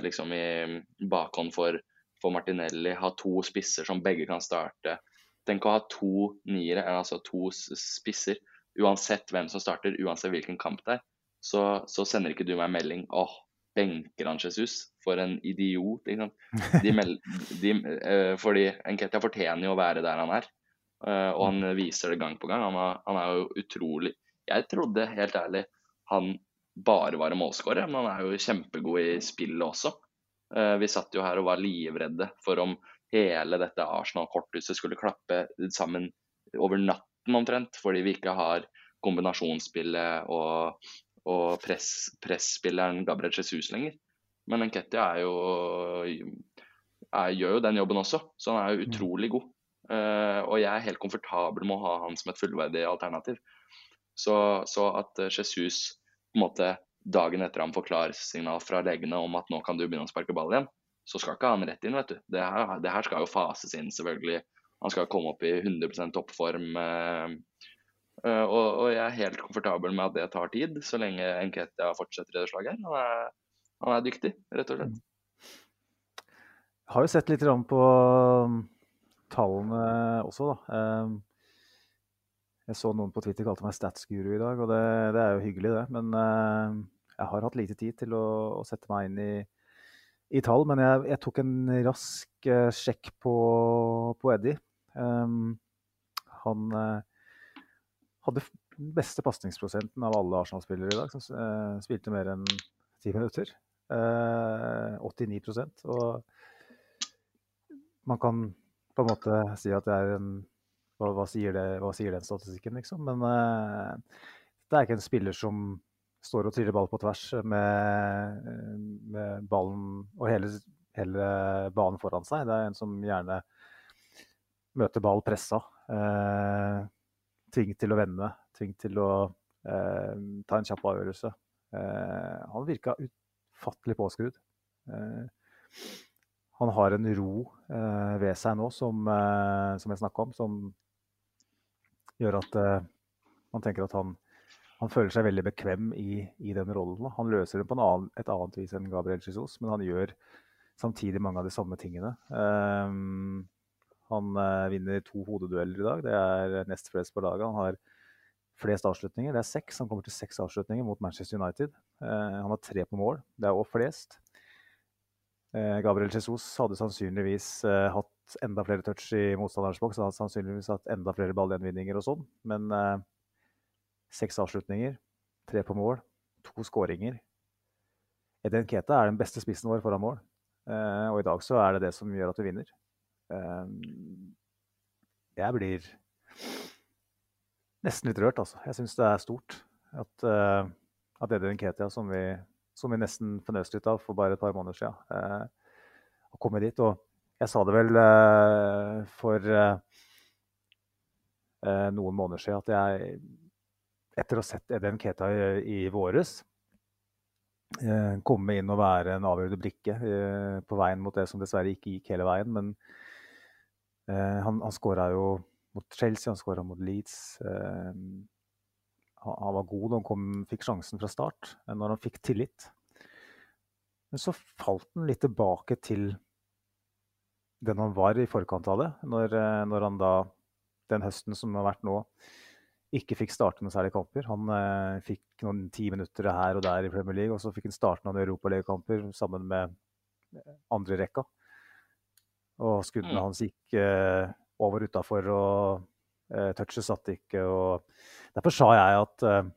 liksom i bakhånd for, for Martinelli, ha to spisser som begge kan starte. Tenk å ha to niere, altså to spisser. Uansett hvem som starter, uansett hvilken kamp det er, så, så sender ikke du meg melding åh, benker han Jesus? For en idiot. De meld, de, uh, fordi Enketia fortjener jo å være der han er, uh, og han viser det gang på gang. Han, er, han er jo utrolig Jeg trodde helt ærlig han bare var en målskårer, men han er jo kjempegod i spillet også. Uh, vi satt jo her og var livredde for om hele dette Arsenal-korthuset skulle klappe sammen over natten omtrent, fordi vi ikke har kombinasjonsspillet og, og press, presspilleren Gabriel Jesus lenger. Men Nketia er jo er, gjør jo den jobben også, så han er jo utrolig god. Uh, og jeg er helt komfortabel med å ha han som et fullverdig alternativ. Så, så at Jesus på en måte dagen etter han får klarsignal fra legene om at nå kan du begynne å sparke ball igjen, så skal ikke han rett inn, vet du. Det her, det her skal jo fases inn, selvfølgelig. Han skal komme opp i 100 toppform. Eh, eh, og, og, jeg er helt komfortabel med at det tar tid, så lenge Enketia fortsetter i det slaget. Han er, han er dyktig, rett og slett. Jeg har jo sett litt på um, tallene også, da. Um, jeg så noen på Twitter kalte meg statsguru i dag, og det, det er jo hyggelig, det. Men uh, jeg har hatt lite tid til å, å sette meg inn i, i tall. Men jeg, jeg, tok en rask uh, sjekk på, på Eddie. Um, han uh, hadde den beste pasningsprosenten av alle Arsenal-spillere i dag, som spilte mer enn ti minutter. 89% Og man kan på en måte si at det er en hva, hva, sier, det, hva sier, den statistikken, liksom? Men uh, det er ikke en spiller som står og triller ball på tvers med, med ballen og hele, hele, banen foran seg. Det er en som gjerne møter ball pressa. Uh, tvunget til å vende, tvunget til å eh, ta en kjapp avgjørelse. han virka ufattelig påskrudd. han har en ro ved seg nå som, som jeg snakka om, som gjør at uh, man tenker at han, han, føler seg veldig bekvem i, i den rollen. Han løser det på annen, et annet vis enn Gabriel Jesus, men han gjør samtidig mange av de samme tingene. Um, han uh, vinner to hodedueller i dag. Det er nest flest på laget. Han har flest avslutninger. Det er seks. Han kommer til seks avslutninger mot Manchester United. Uh, han har tre på mål. Det er òg flest. Uh, Gabriel Jesus hadde sannsynligvis hatt enda flere touch i motstanderens boks. Hadde sannsynligvis hatt enda flere ballgjenvinninger og sånn. Men eh, seks avslutninger, tre på mål, to skåringer. Eden Keta er den beste spissen vår foran mål. Eh, og i dag så er det det som gjør at vi vinner. Eh, jeg blir nesten litt rørt, altså. Jeg syns det er stort at, uh, at Eden Ketia, som vi, som vi nesten fnøste litt av for bare et par måneder siden, har kommet dit. Og jeg sa det vel uh, for noen måneder siden at jeg, etter å ha sett Eden Ketia i, i våres, komme inn og være en avgjørende brikke på veien mot det som dessverre ikke gikk hele veien. Men han, han skåra jo mot Chelsea, han skåra mot Leeds. Han, han, var god da han kom, fikk sjansen fra start, når han fikk tillit. Men så falt han litt tilbake til den han var i forkant av det. Når, eh, når, han da, den høsten som har vært nå, ikke fikk starte noen særlige kamper. Han eh, fikk noen ti minutter her og der i Premier League, og så fikk han starte noen europaligakamper sammen med eh, andre rekka. Og skuddene mm. hans gikk eh, over utafor, og eh, touchet satt ikke. Og derfor sa jeg at eh,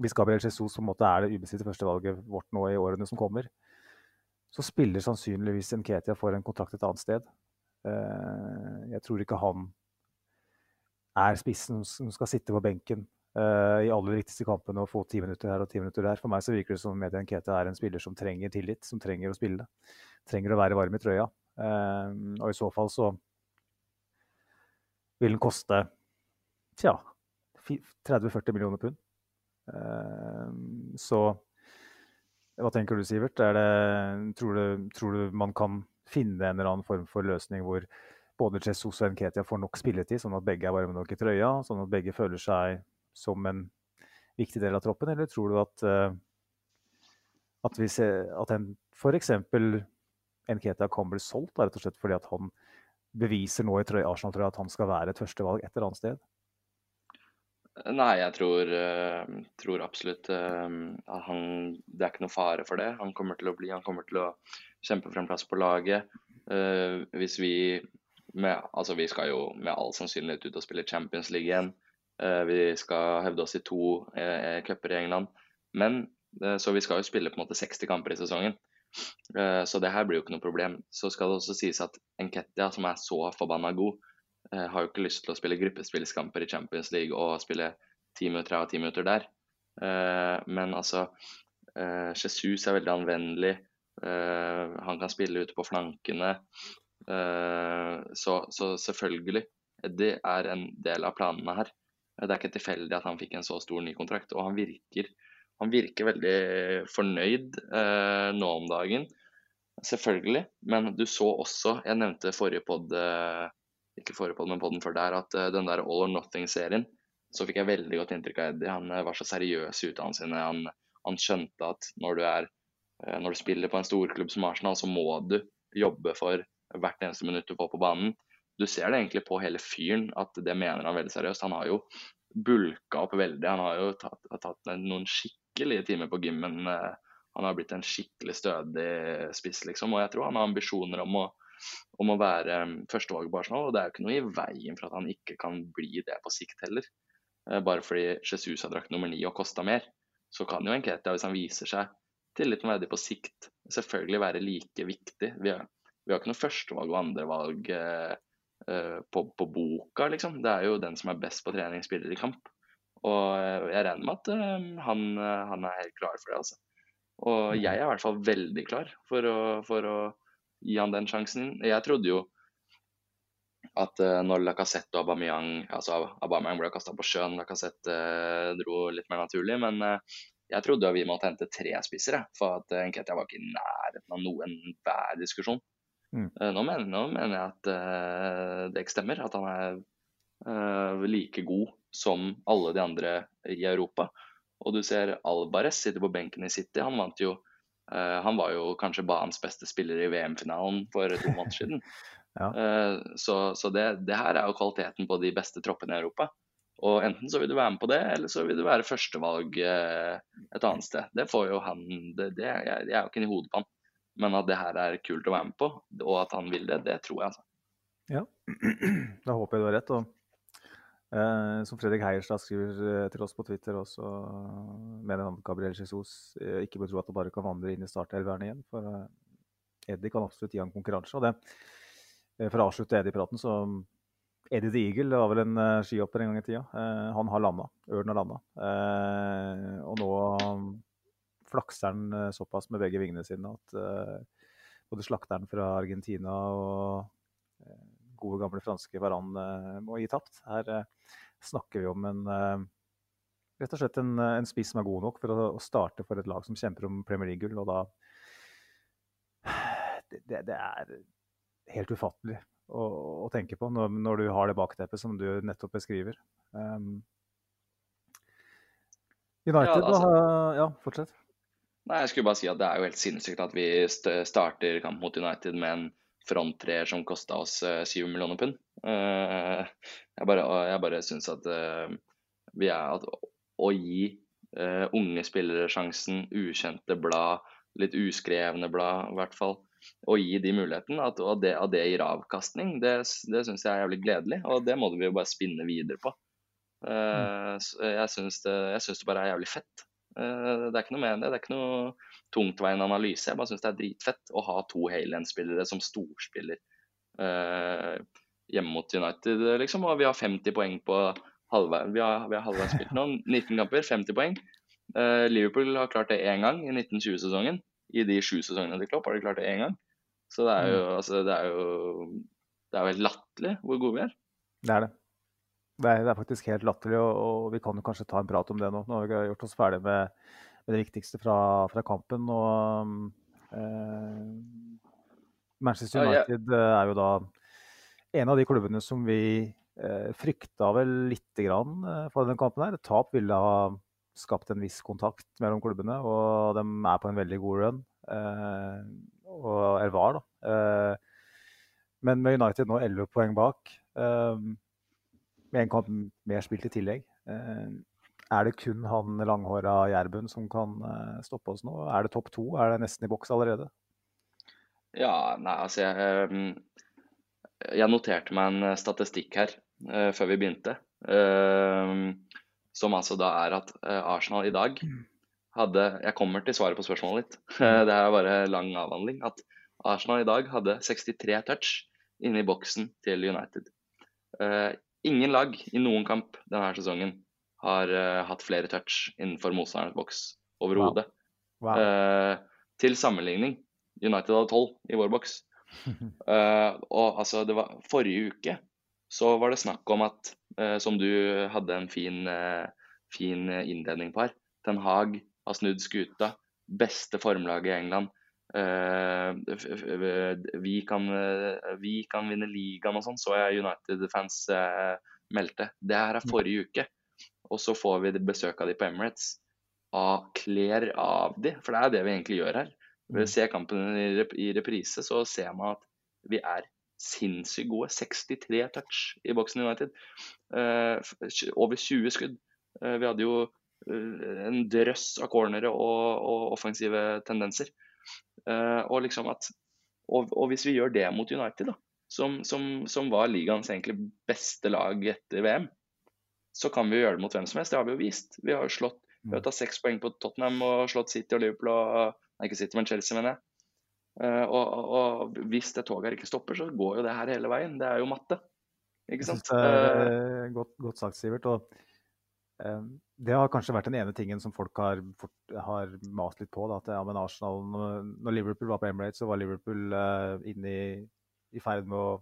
hvis Gabriel Jesus på en måte er det ubestridte førstevalget vårt nå i årene som kommer, så spiller sannsynligvis Nketia for en kontrakt et annet sted. Eh, jeg tror ikke han er spissen som skal sitte på benken i i de viktigste kampene og få ti minutter her og ti minutter der. For meg så virker det som Media Nketia er en spiller som trenger tillit, som trenger å spille. Trenger å være varm i trøya. Eh, og i så fall så vil den koste tja 30-40 millioner pund. Så hva tenker du, Sivert? Det, tror, du, tror, du, man kan finne en eller annen form for løsning hvor både Jesus og Nketia får nok spilletid, sånn at begge er varme nok i trøya, sånn at begge føler seg som en viktig del av troppen? Eller tror du at, uh, at, vi ser, at en f.eks. Nketia kan bli solgt, rett og slett fordi at han beviser nå i Arsenal-trøya at han skal være et førstevalg et eller annet sted? Nei, jeg tror, uh, tror absolutt at han Det er ikke noe fare for det. Han kommer til å bli Han kommer til å kjempe for plass på laget. Uh, hvis vi med, Altså, vi skal jo med all sannsynlighet ut og spille Champions League igjen. vi skal hevde oss i to cuper i England. Men Så vi skal jo spille på en måte 60 kamper i sesongen. Så det her blir jo ikke noe problem. Så skal det også sies at Enketia, som er så forbanna god, har jo ikke lyst til å spille gruppespillskamper i Champions League og spille ti minutter her og ti minutter der. Eh, men altså eh, Jesus er veldig anvendelig. Eh, han kan spille ute på flankene. Så, så selvfølgelig, det er en del av planene her. Det er ikke tilfeldig at han fikk en så stor ny kontrakt, og han virker han virker veldig fornøyd eh, nå om dagen. Selvfølgelig. Men du så også, jeg nevnte forrige pod, eh, ikke forrige pod, men podden før der, at eh, den der All or Nothing-serien, så fikk jeg veldig godt inntrykk av Eddie. Han eh, var så seriøs i utdannelsen sine. Han, han, skjønte at når du, er, eh, når du spiller på en storklubb som Arsenal, så må du jobbe for hvert eneste minutt du får på banen. Du ser det egentlig på hele fyren at det mener han veldig seriøst. Han har jo bulka opp veldig. Han har jo tatt, tatt noen skikkelige timer på gymmen. Eh, han har blitt en skikkelig stødig spiss, liksom. Og jeg tror han har ambisjoner om å, om å være um, førstevalg på Arsenal. Og det er jo ikke noe i veien for at han ikke kan bli det på sikt heller. Eh, bare fordi Jesus har drakt nummer ni og kosta mer, så kan jo Enketia, hvis han viser seg tillitsverdig på sikt, selvfølgelig være like viktig. Vi har, vi har ikke noe førstevalg og andrevalg eh, eh, på, på, boka, liksom. Det er jo den som er best på trening, spiller i kamp. Og eh, jeg regner med at uh, han, han, er helt klar for det, altså. Og mm. jeg er i hvert fall veldig klar for å, for å gi han den sjansen. Jeg trodde jo at når Lacassette og Aubameyang altså Aubameyang ble kasta på sjøen, Lacassette dro litt mer naturlig. Men jeg trodde vi måtte hente tre spissere, for at Nketia var ikke i nærheten av noen hver diskusjon. Mm. Nå, mener, nå, mener, jeg at det ikke stemmer, at han er like god som alle de andre i Europa. Og du ser Albares sitter på benken i City. Han vant jo uh, Han var jo kanskje banens beste spiller i VM-finalen for to måneder siden. ja. uh, så, så det, det, her er jo kvaliteten på de beste troppene i Europa. Og enten så vil du være med på det, eller så vil du være førstevalg uh, et annet sted. Det får jo han det, det, jeg, jeg er jo ikke i hodet på han. Men at det her er kult å være med på, og at han vil det, det tror jeg, altså. Ja, da håper jeg du har rett. og Eh, som Fredrik Heierstad skriver eh, til oss på Twitter også, mener han Gabriel Jesus eh, ikke bør tro at han bare kan vandre inn i startelveren igjen. For eh, Eddie kan absolutt gi han konkurranse. og det eh, For å avslutte Eddie-praten, så Eddie the Eagle var vel en uh, skihopper en gang i tida. Han har landa. Ørnen har landa. Og nå flakser han såpass med begge vingene sine at både slakteren fra Argentina og gode, gamle franske Varane må gi tapt. Her snakker vi om en rett og slett en, en spiss som er god nok for å, å, starte for et lag som kjemper om Premier League-gull. Og da det, det, det, er helt ufattelig å, å tenke på når, når, du har det bakteppet som du nettopp beskriver. Um, United, ja, altså, da, ja, fortsett. Nei, Jeg skulle bare si at det er jo helt sinnssykt at vi starter kamp mot United med en fronttreer som kosta oss uh, 7 millioner pund. Uh, jeg bare, jeg bare syns at uh, vi er at å gi unge spillere sjansen, ukjente blad, litt uskrevne blad i hvert fall, å gi de muligheten, at, og det, at det gir avkastning, det, det syns jeg er jævlig gledelig. Og det må vi jo bare spinne videre på. Uh, jeg syns det, det, bare er jævlig fett. Uh, det er ikke noe med det. Det er ikke noe tungtveiende analyse. Jeg bare syns det er dritfett å ha to Halen-spillere som storspiller uh, hjemme mot United, liksom. Og vi har 50 poeng på halvveis. Vi har, vi har halvveis spilt nå. 19 kamper, 50 poeng. Uh, Liverpool har klart det én gang i 1920-sesongen. I de sju sesongene til Klopp har de klart det én gang. Så det er jo, mm. altså, det er jo det er jo helt latterlig hvor gode vi er. Det er det. Det er, det er faktisk helt latterlig, og, og, vi kan jo kanskje ta en prat om det nå. Nå har vi gjort oss ferdig med, med det viktigste fra, fra kampen. og eh, Manchester United ja, ja. er jo da en av de klubbene som vi eh, frykta vel lite grann eh, for denne kampen. her. Tap ville ha skapt en viss kontakt mellom klubbene, og de er på en veldig god run. Eh, og eller var, da. Eh, men med United nå 11 poeng bak, eh, med en kamp mer spilt i tillegg eh, Er det kun han langhåra Jærbuen som kan stoppe oss nå? Er det topp to? Er det nesten i boks allerede? Ja, nei, altså jeg, jeg noterte meg en statistikk her uh, før vi begynte. Uh, som altså da er at Arsenal i dag hadde Jeg kommer til svaret på spørsmålet ditt. Mm. det er bare lang avhandling. At Arsenal i dag hadde 63 touch inne i boksen til United. Ingen lag i noen kamp denne sesongen har hatt flere touch innenfor motstanderens boks overhodet. Wow. Wow. til sammenligning, United hadde 12 i vår boks. og altså, det var forrige uke så var det snakk om at, som du hadde en fin, fin innledning på her, Ten Hag har snudd skuta. Beste formlaget i England. Eh, vi, kan, eh, vi kan vinne ligaen og sånn, så jeg United-fans eh, meldte. Det her er forrige uke. Og så får vi besøk av de på Emirates. og kler av de, for det er det vi egentlig gjør her. Ved å se kampen i reprise, så ser man at vi er sinnssykt gode. 63 touch i boksen United. over 20 skudd. vi hadde jo en drøss av cornere og, og offensive tendenser. Uh, og, liksom at, og, og, hvis vi gjør det mot United, da, som, som, som var ligaens egentlig beste lag etter VM, så kan vi gjøre det mot hvem som helst. Det har vi jo vist. Vi har jo slått vi har tatt seks poeng på Tottenham og slått City og Liverpool og Nei, ikke City, men Chelsea, mener jeg. Uh, og, og, hvis det toget her ikke stopper, så går jo det her hele veien. Det er jo matte. Ikke sant? Uh, godt, godt, sagt, Sivert. Og det har kanskje vært den ene tingen som folk har, har mast litt på. Da, at ja, men Arsenal, når Liverpool var på Emirates, så var Liverpool uh, inne i, i ferd med å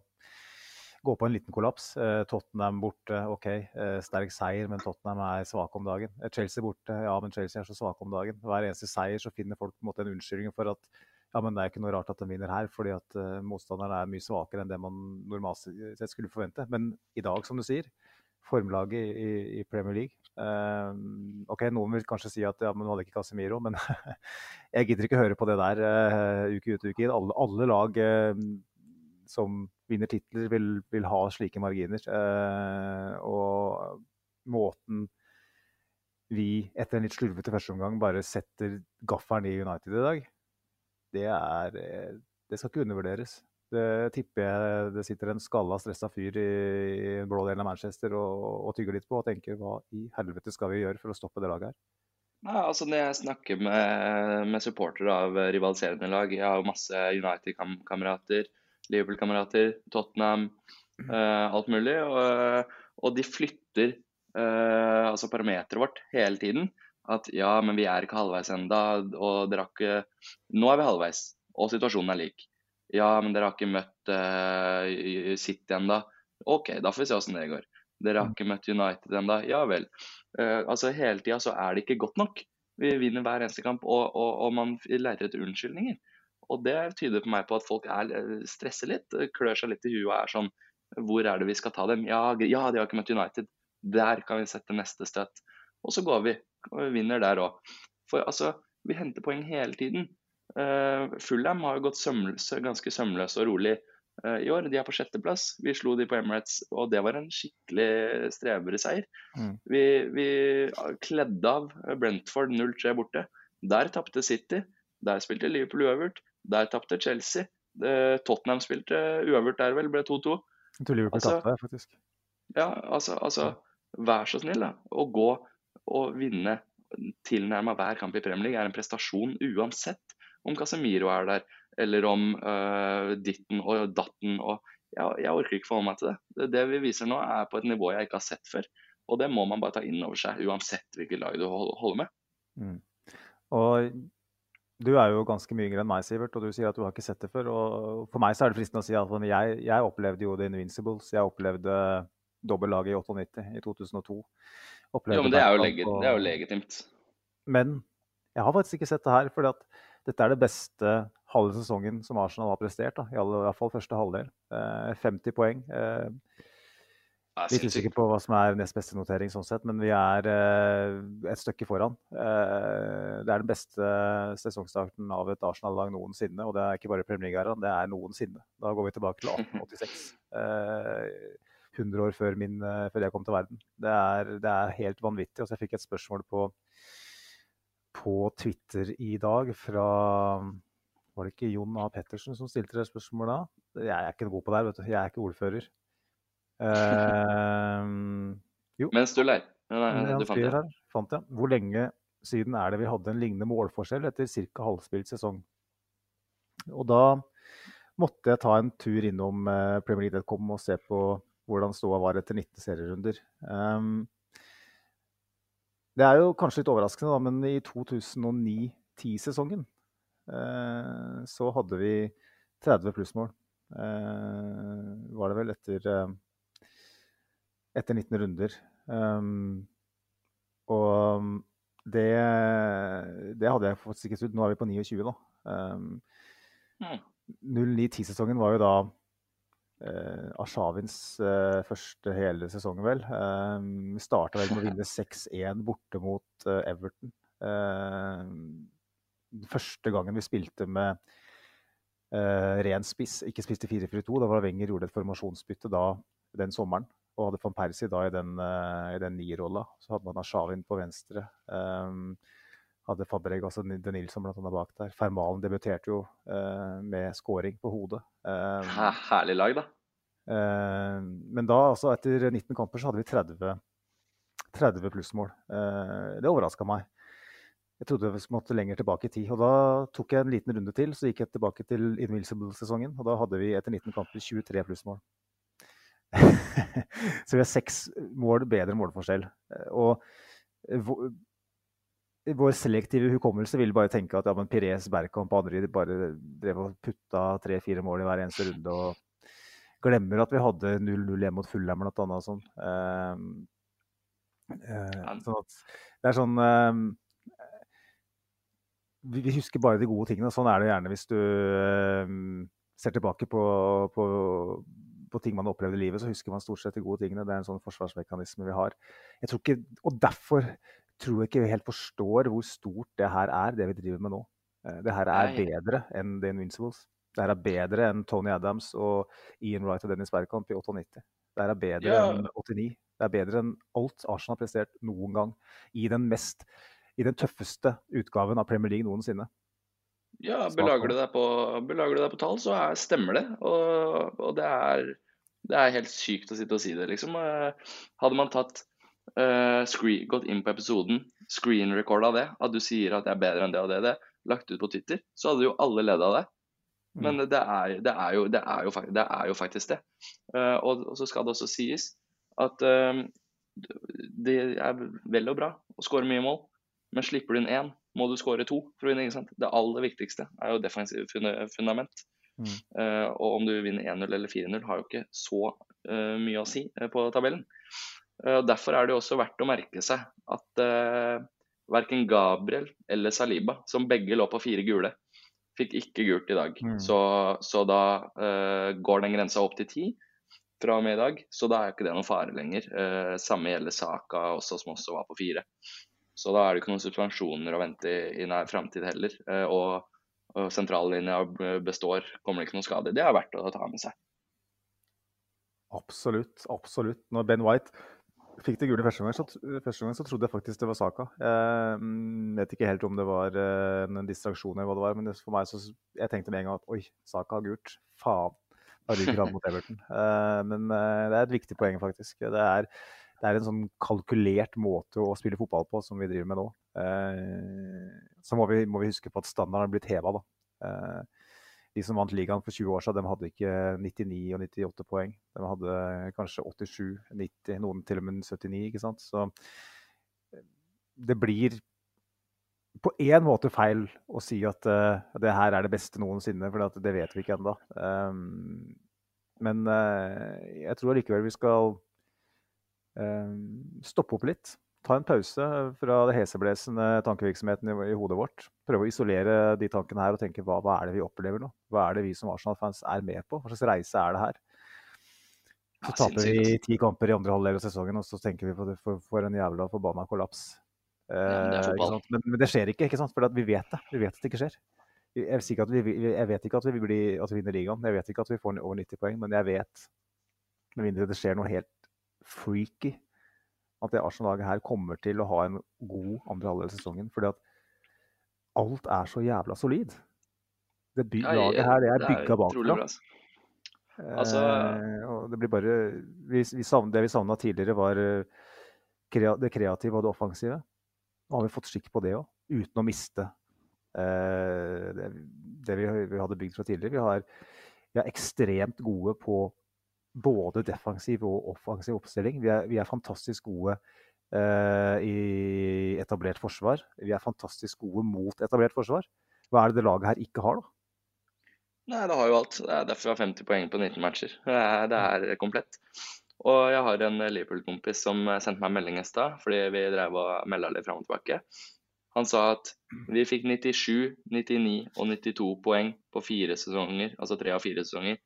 gå på en liten kollaps. Uh, Tottenham borte, OK, uh, sterk seier, men Tottenham er svake om dagen. Chelsea borte, ja, men Chelsea er så svake om dagen. Hver eneste seier så finner folk en måte en unnskyldning for at ja, men det er ikke noe rart at de vinner her, fordi at motstanderen er mye svakere enn det man normalt sett skulle forvente. Men i dag, som du sier, formlaget i, i Premier League. Uh, ok, Noen vil kanskje si at ja, men nå hadde ikke Casemiro, men jeg gidder ikke høre på det der uh, uke ut og uke inn. Alle, alle lag uh, som vinner titler, vil, vil, ha slike marginer. og måten vi etter en litt slurvete førsteomgang bare setter gaffelen i United i dag, det, er, det skal ikke undervurderes. Det tipper jeg det sitter en skalla, stressa fyr i, i den blå delen av Manchester og, og, tygger litt på og tenker hva i helvete skal vi gjøre for å stoppe det laget her? Ja, altså Når jeg snakker med, med supportere av rivaliserende lag, jeg har masse United-kamerater, Liverpool-kamerater, Tottenham, uh, alt mulig. Og, og de flytter uh, altså parameteret vårt hele tiden. At ja, men vi er ikke halvveis enda, og dere har ikke Nå er vi halvveis, og situasjonen er lik. Ja, men dere har ikke møtt uh, City ennå. OK, da får vi se åssen det går. Dere har mm. ikke møtt United ennå. Ja vel. Uh, altså Hele tida så er det ikke godt nok. Vi vinner hver eneste kamp, og, og, og man lærer etter unnskyldninger. Og det tyder på meg på at folk er, eh, stresser litt, klør seg litt i huet og er sånn Hvor er det vi skal ta dem? Ja, ja, de har ikke møtt United. Der kan vi sette neste støtt. Og så går vi, og vi vinner der òg. For altså, vi henter poeng hele tiden. Uh, Fulham har jo gått sømløse, ganske sømløs og rolig uh, i år. De er på sjetteplass. Vi slo de på Emirates, og det var en skikkelig streberseier. Mm. Vi, vi kledde av Brentford 0-3 borte. Der tapte City. Der spilte Liverpool uavgjort. Der tapte Chelsea. Uh, Tottenham spilte uavgjort der, vel. Ble 2-2. Jeg tror Liverpool altså, tapte, faktisk. Ja, altså, altså Vær så snill da, å gå og vinne tilnærma hver kamp i Premier League er en prestasjon uansett om Casemiro er der, eller om uh, ditten og datten. og jeg, jeg, orker ikke forholde meg til det. Det vi viser nå, er på et nivå jeg ikke har sett før. Og det må man bare ta inn over seg, uansett hvilket lag du holder med. Mm. Og du er jo ganske mye yngre enn meg, Sivert, og du sier at du har ikke sett det før. Og for meg så er det fristende å si at jeg, jeg opplevde jo The Invincibles. Jeg opplevde dobbeltlaget i 98, i 2002. Opplevde jo, men det er jo, legit, det er jo legitimt. Men jeg har faktisk ikke sett det her. fordi at dette er det beste halve sesongen som Arsenal har prestert. Da, i alle fall første halvdel. Eh, 50 poeng. Eh, litt usikker på hva som er nest beste notering, sånn sett, men vi er eh, et stykke foran. Eh, det er den beste sesongstarten av et Arsenal-lag noensinne. Og det er ikke bare Premier League-æraen, det er noensinne. Da går vi tilbake til 1886. 100 eh, år før, min, eh, før jeg kom til verden. Det er, det er helt vanvittig. Og så jeg fikk et spørsmål på på Twitter i dag fra Var det ikke Jon A. Pettersen som stilte det spørsmålet da? Jeg er ikke god på det her, vet du. Jeg er ikke ordfører. Uh, jo. Mens du ler. Du fant det. Her, fant jeg. Hvor lenge siden er det vi hadde en lignende målforskjell etter ca. halvspilt sesong? Og da måtte jeg ta en tur innom uh, Premier League.com og se på hvordan ståa var etter 19 serierunder. Um, det er jo kanskje litt overraskende, da, men i 2009-10-sesongen eh, så hadde vi 30 plussmål. Eh, var det vel etter, eh, etter 19 runder. Um, og det det hadde jeg faktisk ikke trodd. Nå er vi på 29 da. Um, Mm. 09-10-sesongen var jo da eh, Arshavins eh, første hele sesong, vel. Um, vi starta vel med å vinne 6-1 borte mot eh, Everton. Um, første gangen vi spilte med eh, ren spiss, ikke spiste 4-4-2. Da var Wenger gjorde et formasjonsbytte da, den sommeren. Og hadde van Persie da i den, uh, den nierrolla. Så hadde man Arshavin på venstre. Um, hadde Fabreg, også De Nilsson blant annet bak der. Fermalen debuterte jo eh, med scoring på hodet. Eh, Herlig lag, da. Eh, men da, altså etter 19 kamper, så hadde vi 30, 30 plussmål. Eh, det overraska meg. Jeg trodde vi måtte lenger tilbake i tid. Og da tok jeg en liten runde til, så gikk jeg tilbake til Invincible-sesongen. Og da hadde vi etter 19 kamper 23 plussmål. så vi har seks mål bedre målforskjell. Eh, Og vå- vår selektive hukommelse vil bare tenke at ja, men Pires, Berkamp og andre bare drev og putta tre-fire mål i hver eneste runde. og glemmer at vi hadde 0-0 hjemme mot Fulham blant annet. og Sånn. Uh, uh, sånn at det er sånn uh, vi, vi husker bare de gode tingene. Sånn er det gjerne hvis du ehm, ser tilbake på, på, på ting man har opplevd i livet, så husker man stort sett de gode tingene. Det er en sånn forsvarsmekanisme vi har. Jeg tror ikke, og derfor tror jeg ikke vi helt forstår hvor stort det her er, det vi driver med nå. Eh, Det her er Nei. bedre enn The Invincibles. Det her er bedre enn Tony Adams og Ian Wright og Dennis Bergkamp i 98. Det her er bedre Ja. enn 89. Det er bedre enn alt Arsenal har prestert noen gang i den mest i den tøffeste utgaven av Premier League noensinne. Ja, belager du deg på, belager du deg på tall, så er, stemmer det. Og, og det, er, det er helt sykt å sitte og si det, liksom. Eh, Hadde man tatt eh, screen, gått inn på episoden, screen-recorda det, at du sier at det er bedre enn det og det, det, lagt ut på Twitter, så hadde jo alle ledd av det. Men det er, det er, jo, det er, jo, fak- det er jo faktisk det. Uh, og, og så skal det også sies at uh, det er vel og bra å skåre mye mål, men slipper du inn én, må du skåre to for å vinne. ikke sant? Det aller viktigste er jo defensivt fundament. Mm. Uh, og om du vinner 1-0 eller 4-0 har jo ikke så mye å si på tabellen. Eh, og Derfor er det også verdt å merke seg at uh, verken Gabriel eller Saliba, som begge lå på fire gule, fikk ikke gult i dag. Mm. Så, så da uh, går den grensa opp til ti fra og med i dag. Så da er ikke det noen fare lenger. Uh, samme gjelder Saka også, som også var på fire. Så da er det ikke noen suspensjoner å vente i, i nær framtid heller. Eh, og, og sentrallinja består, kommer det ikke noen skade. Det er verdt å ta med seg. Absolutt. absolutt. Når Ben White fikk det gule første gang, så, første gang, så trodde jeg faktisk det var Saka. Jeg mm, vet ikke helt om det var eh, en distraksjon eller hva det var, men det, for meg så jeg tenkte med en gang at oi, Saka har gult. Faen. Da ryker han mot Everton. Eh, men eh, det er et viktig poeng, faktisk. Det er, det er en sånn kalkulert måte å spille fotball på som vi driver med nå. Så må vi, må vi huske på at standarden har blitt heva, da. De som vant ligaen for 20 år siden, de hadde ikke 99 og 98 poeng. De hadde kanskje 87, 90, noen til og med 79, ikke sant. Så eh, det blir på én måte feil å si at uh, det her er det beste noensinne, for det vet vi ikke ennå. Um, men uh, jeg tror allikevel vi skal uh, stoppe opp litt. Ta en pause fra det heseblesende tankevirksomheten i, i hodet vårt. Prøve å isolere de tankene her og tenke hva, hva er det vi opplever nå? Hva er det vi som Arsenal-fans er med på? Hva slags reise er det her? Så Ja, taper vi ti kamper i andre halvdel av sesongen, og så tenker vi på det for, for en jævla forbanna kollaps. men det Eh, men, men det skjer ikke, ikke sant? for vi vet det. Vi vet at det ikke skjer. Jeg, ikke vi- jeg vet ikke at vi, blir, at vi vinner ligaen, jeg vet ikke at vi får over 90 poeng, men jeg vet, med mindre det skjer noe helt freaky, at det Arsenal-laget her kommer til å ha en god andre halvdel av sesongen. Fordi at alt er så jævla solid. Det by Ja, laget her det er er bygga bakfra. altså. Altså- Eh, og det blir bare vi, vi savnet, Det vi savna tidligere, var eh, krea, det kreative og det offensive. Nå har vi fått skikk på det òg, uten å miste eh, det, det vi, vi hadde bygd fra tidligere. Vi, har, vi er ekstremt gode på både defensiv og offensiv oppstilling. Vi er, vi er fantastisk gode eh, i etablert forsvar. Vi er fantastisk gode mot etablert forsvar. Hva er det det laget her ikke har, da? Nei, det har jo alt. Det er derfor jeg har 50 poeng på 19 matcher. Det er, det er komplett. Og jeg har en Liverpool-kompis som sendte meg en melding i stad, fordi vi drev og melda litt fram og tilbake. Han sa at vi fikk 97, 99 og 92 poeng på fire sesonger, altså tre av fire sesonger.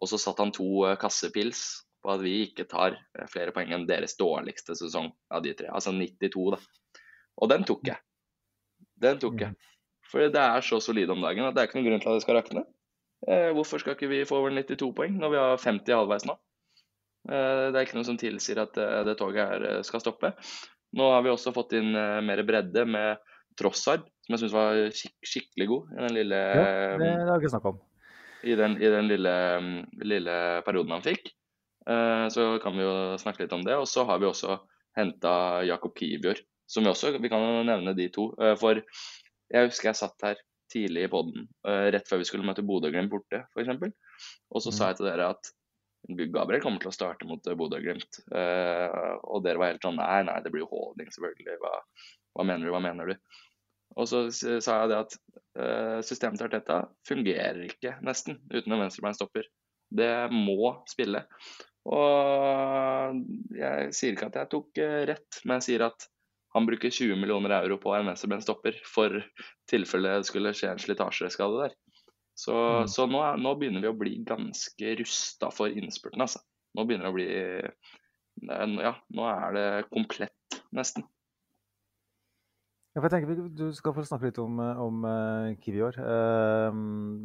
Og så satte han to eh, kassepils på at vi ikke tar eh, flere poeng enn deres dårligste sesong av de tre. Altså 92, da. Og den tok jeg. Den tok jeg. For det er så solid om dagen at det er ikke noen grunn til at det skal rakne. Eh, hvorfor skal ikke vi få over 92 poeng når vi har 50 halvveis nå? Det er ikke noe som tilsier at det toget her skal stoppe. Nå har vi også fått inn mer bredde med Trossard, som jeg syns var skik skikkelig god i den lille, Ja, det har vi ikke snakka om. I den, i den lille, lille perioden han fikk. Eh, så kan vi jo snakke litt om det. Og så har vi også henta Jakob Kivior, som vi også Vi kan jo nevne de to. Eh, for jeg husker jeg satt her tidlig i poden, rett før vi skulle møte Bodø-Glimt borte, f.eks. Og så sa jeg til dere at Gabriel kommer til å starte mot Bodø-Glimt. Eh, og dere var helt sånn Nei, nei, det blir jo Holding, selvfølgelig. Hva, hva mener du, hva mener du? Og så sa jeg det at eh, systemet til Arteta fungerer ikke nesten uten en venstrebeinstopper. Det må spille. Og jeg sier ikke at jeg tok eh, rett, men jeg sier at han bruker 20 millioner euro på en venstrebeinstopper for tilfelle det skulle skje en slitasjeskade der. Så, Mm. så nå, nå begynner vi å bli ganske rusta for innspurten, altså. Nå begynner det å bli Ja, nå er det komplett, nesten. Jeg tenker Du skal få snakke litt om, eh, om eh, Kivior. Eh,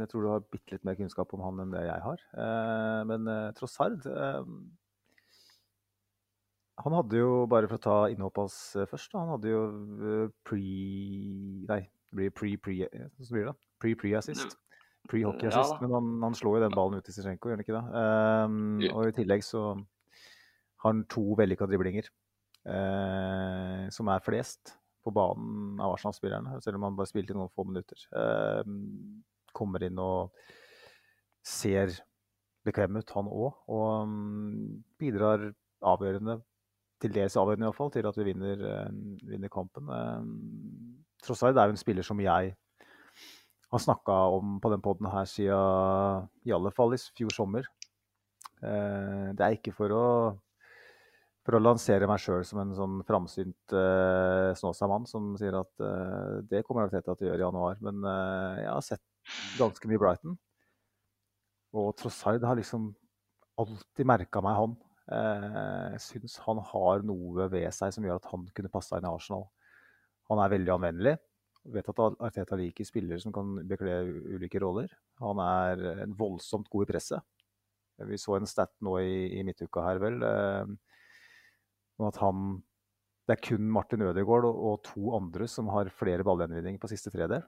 jeg tror du har bitte litt mer kunnskap om han enn det jeg har. Men uh, Trossard Han hadde jo, bare for å ta innhoppet hans først, han hadde jo pre... Nei, det blir pre-pre... Hvordan blir det? da? Pre-pre-assist. Pre-hockey-assist. Ja men han, han slår jo den ballen ut til Zizjenko, gjør han ikke det? Og i tillegg så har han to vellykka driblinger, som er flest på banen av Arsenal-spillerne, selv om han bare spilte i noen få minutter. Eh, kommer inn og ser bekvem ut, han òg. Og mm, bidrar avgjørende, til dels avgjørende iallfall, til at vi vinner, eh, vinner kampen. Eh, alt er jo en spiller som jeg har snakka om på den poden her siden i alle fall i fjor sommer. Det er ikke for å for å lansere meg sjøl som en sånn framsynt uh, Snåsa-mann som sier at uh, det kommer Arteta til å gjøre i januar. Men uh, jeg har sett ganske mye Brighton. Og Trossard har liksom alltid merka meg han. Uh, jeg syns han har noe ved seg som gjør at han kunne passa inn i Arsenal. Han er veldig anvendelig. Vet at Arteta liker spillere som kan bekle ulike roller. Han er en voldsomt god i presset. Vi så en stat nå i, i midtuka her, vel. eh, om at han Det er kun Martin Ødegaard og, og to andre som har flere ballgjenvinninger på siste tredel.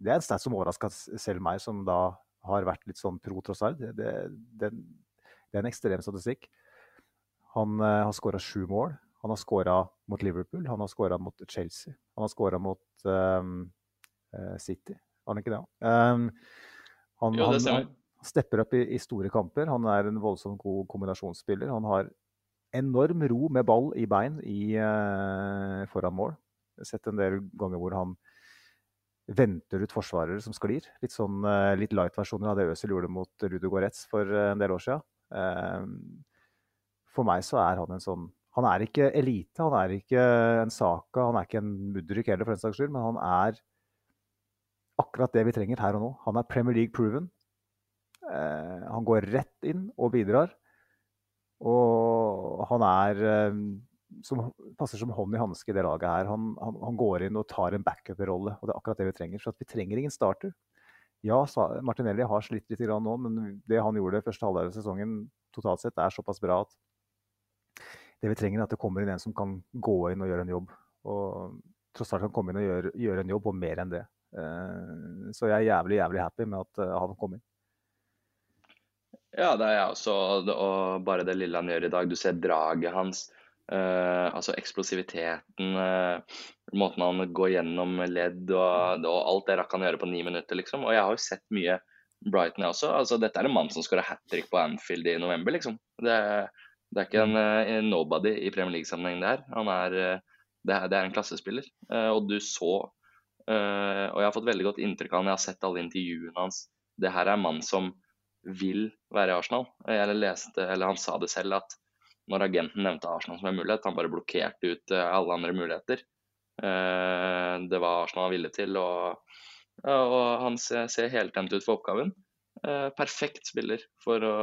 Det er en stat som overraska selv meg, som da har vært litt sånn pro Trossard. Det, det, det, det er en ekstrem statistikk. Han eh, har skåra sju mål. Han har skåra mot Liverpool, han har skåra mot Chelsea, han har skåra mot eh, City. Har han ikke det? Um, han, Jo, det han, han stepper opp i, i store kamper. Han er en voldsomt god kombinasjonsspiller. Han har enorm ro med ball i bein i, eh, foran mål. Jeg har sett en del ganger hvor han venter ut forsvarere som sklir. Litt sånn eh, litt light-versjoner av det Øzil gjorde mot Rudo Goretz for eh, en del år siden. For meg så er han en sånn Han er ikke elite, han er ikke en Saka, han er ikke en Mudryk heller, for den saks skyld, men han er akkurat det vi trenger her og nå. Han er Premier League proven. Han går rett inn og bidrar. Og han er eh, som passer som hånd i hanske i det laget her. Han, han, han går inn og tar en backup-rolle, og det er akkurat det vi trenger. For vi trenger ingen starter. Ja, Martinelli har slitt litt nå, men det han gjorde første halvdel av sesongen totalt sett, er såpass bra at det vi trenger, er at det kommer inn en som kan gå inn og gjøre en jobb. Og tross alt kan komme inn og gjøre, gjøre en jobb, og mer enn det. Eh, Så jeg er jævlig, jævlig happy med at eh, han kom inn. Ja, det er jeg også. Og, bare det lille han gjør i dag. Du ser draget hans. Uh, altså eksplosiviteten. uh, måten han går gjennom ledd og, og alt det rakk han gjøre på ni minutter, liksom. Og jeg har jo sett mye Brighton, jeg også. Altså, dette er en mann som skåra hat trick på Anfield i november, liksom. Det, det er ikke en, eh, en nobody i Premier League-sammenheng, det her. Er, det, er, en klassespiller. Uh, og du så Og jeg har fått veldig godt inntrykk av han, jeg har sett alle intervjuene hans. Det her er en mann som vil være i Arsenal. Jeg leste, eller Han sa det selv at når agenten nevnte Arsenal som en mulighet, han bare blokkerte ut eh, alle andre muligheter. Eh, det var Arsenal han ville til. Og, og han ser, heltent ut for oppgaven. perfekt spiller for å,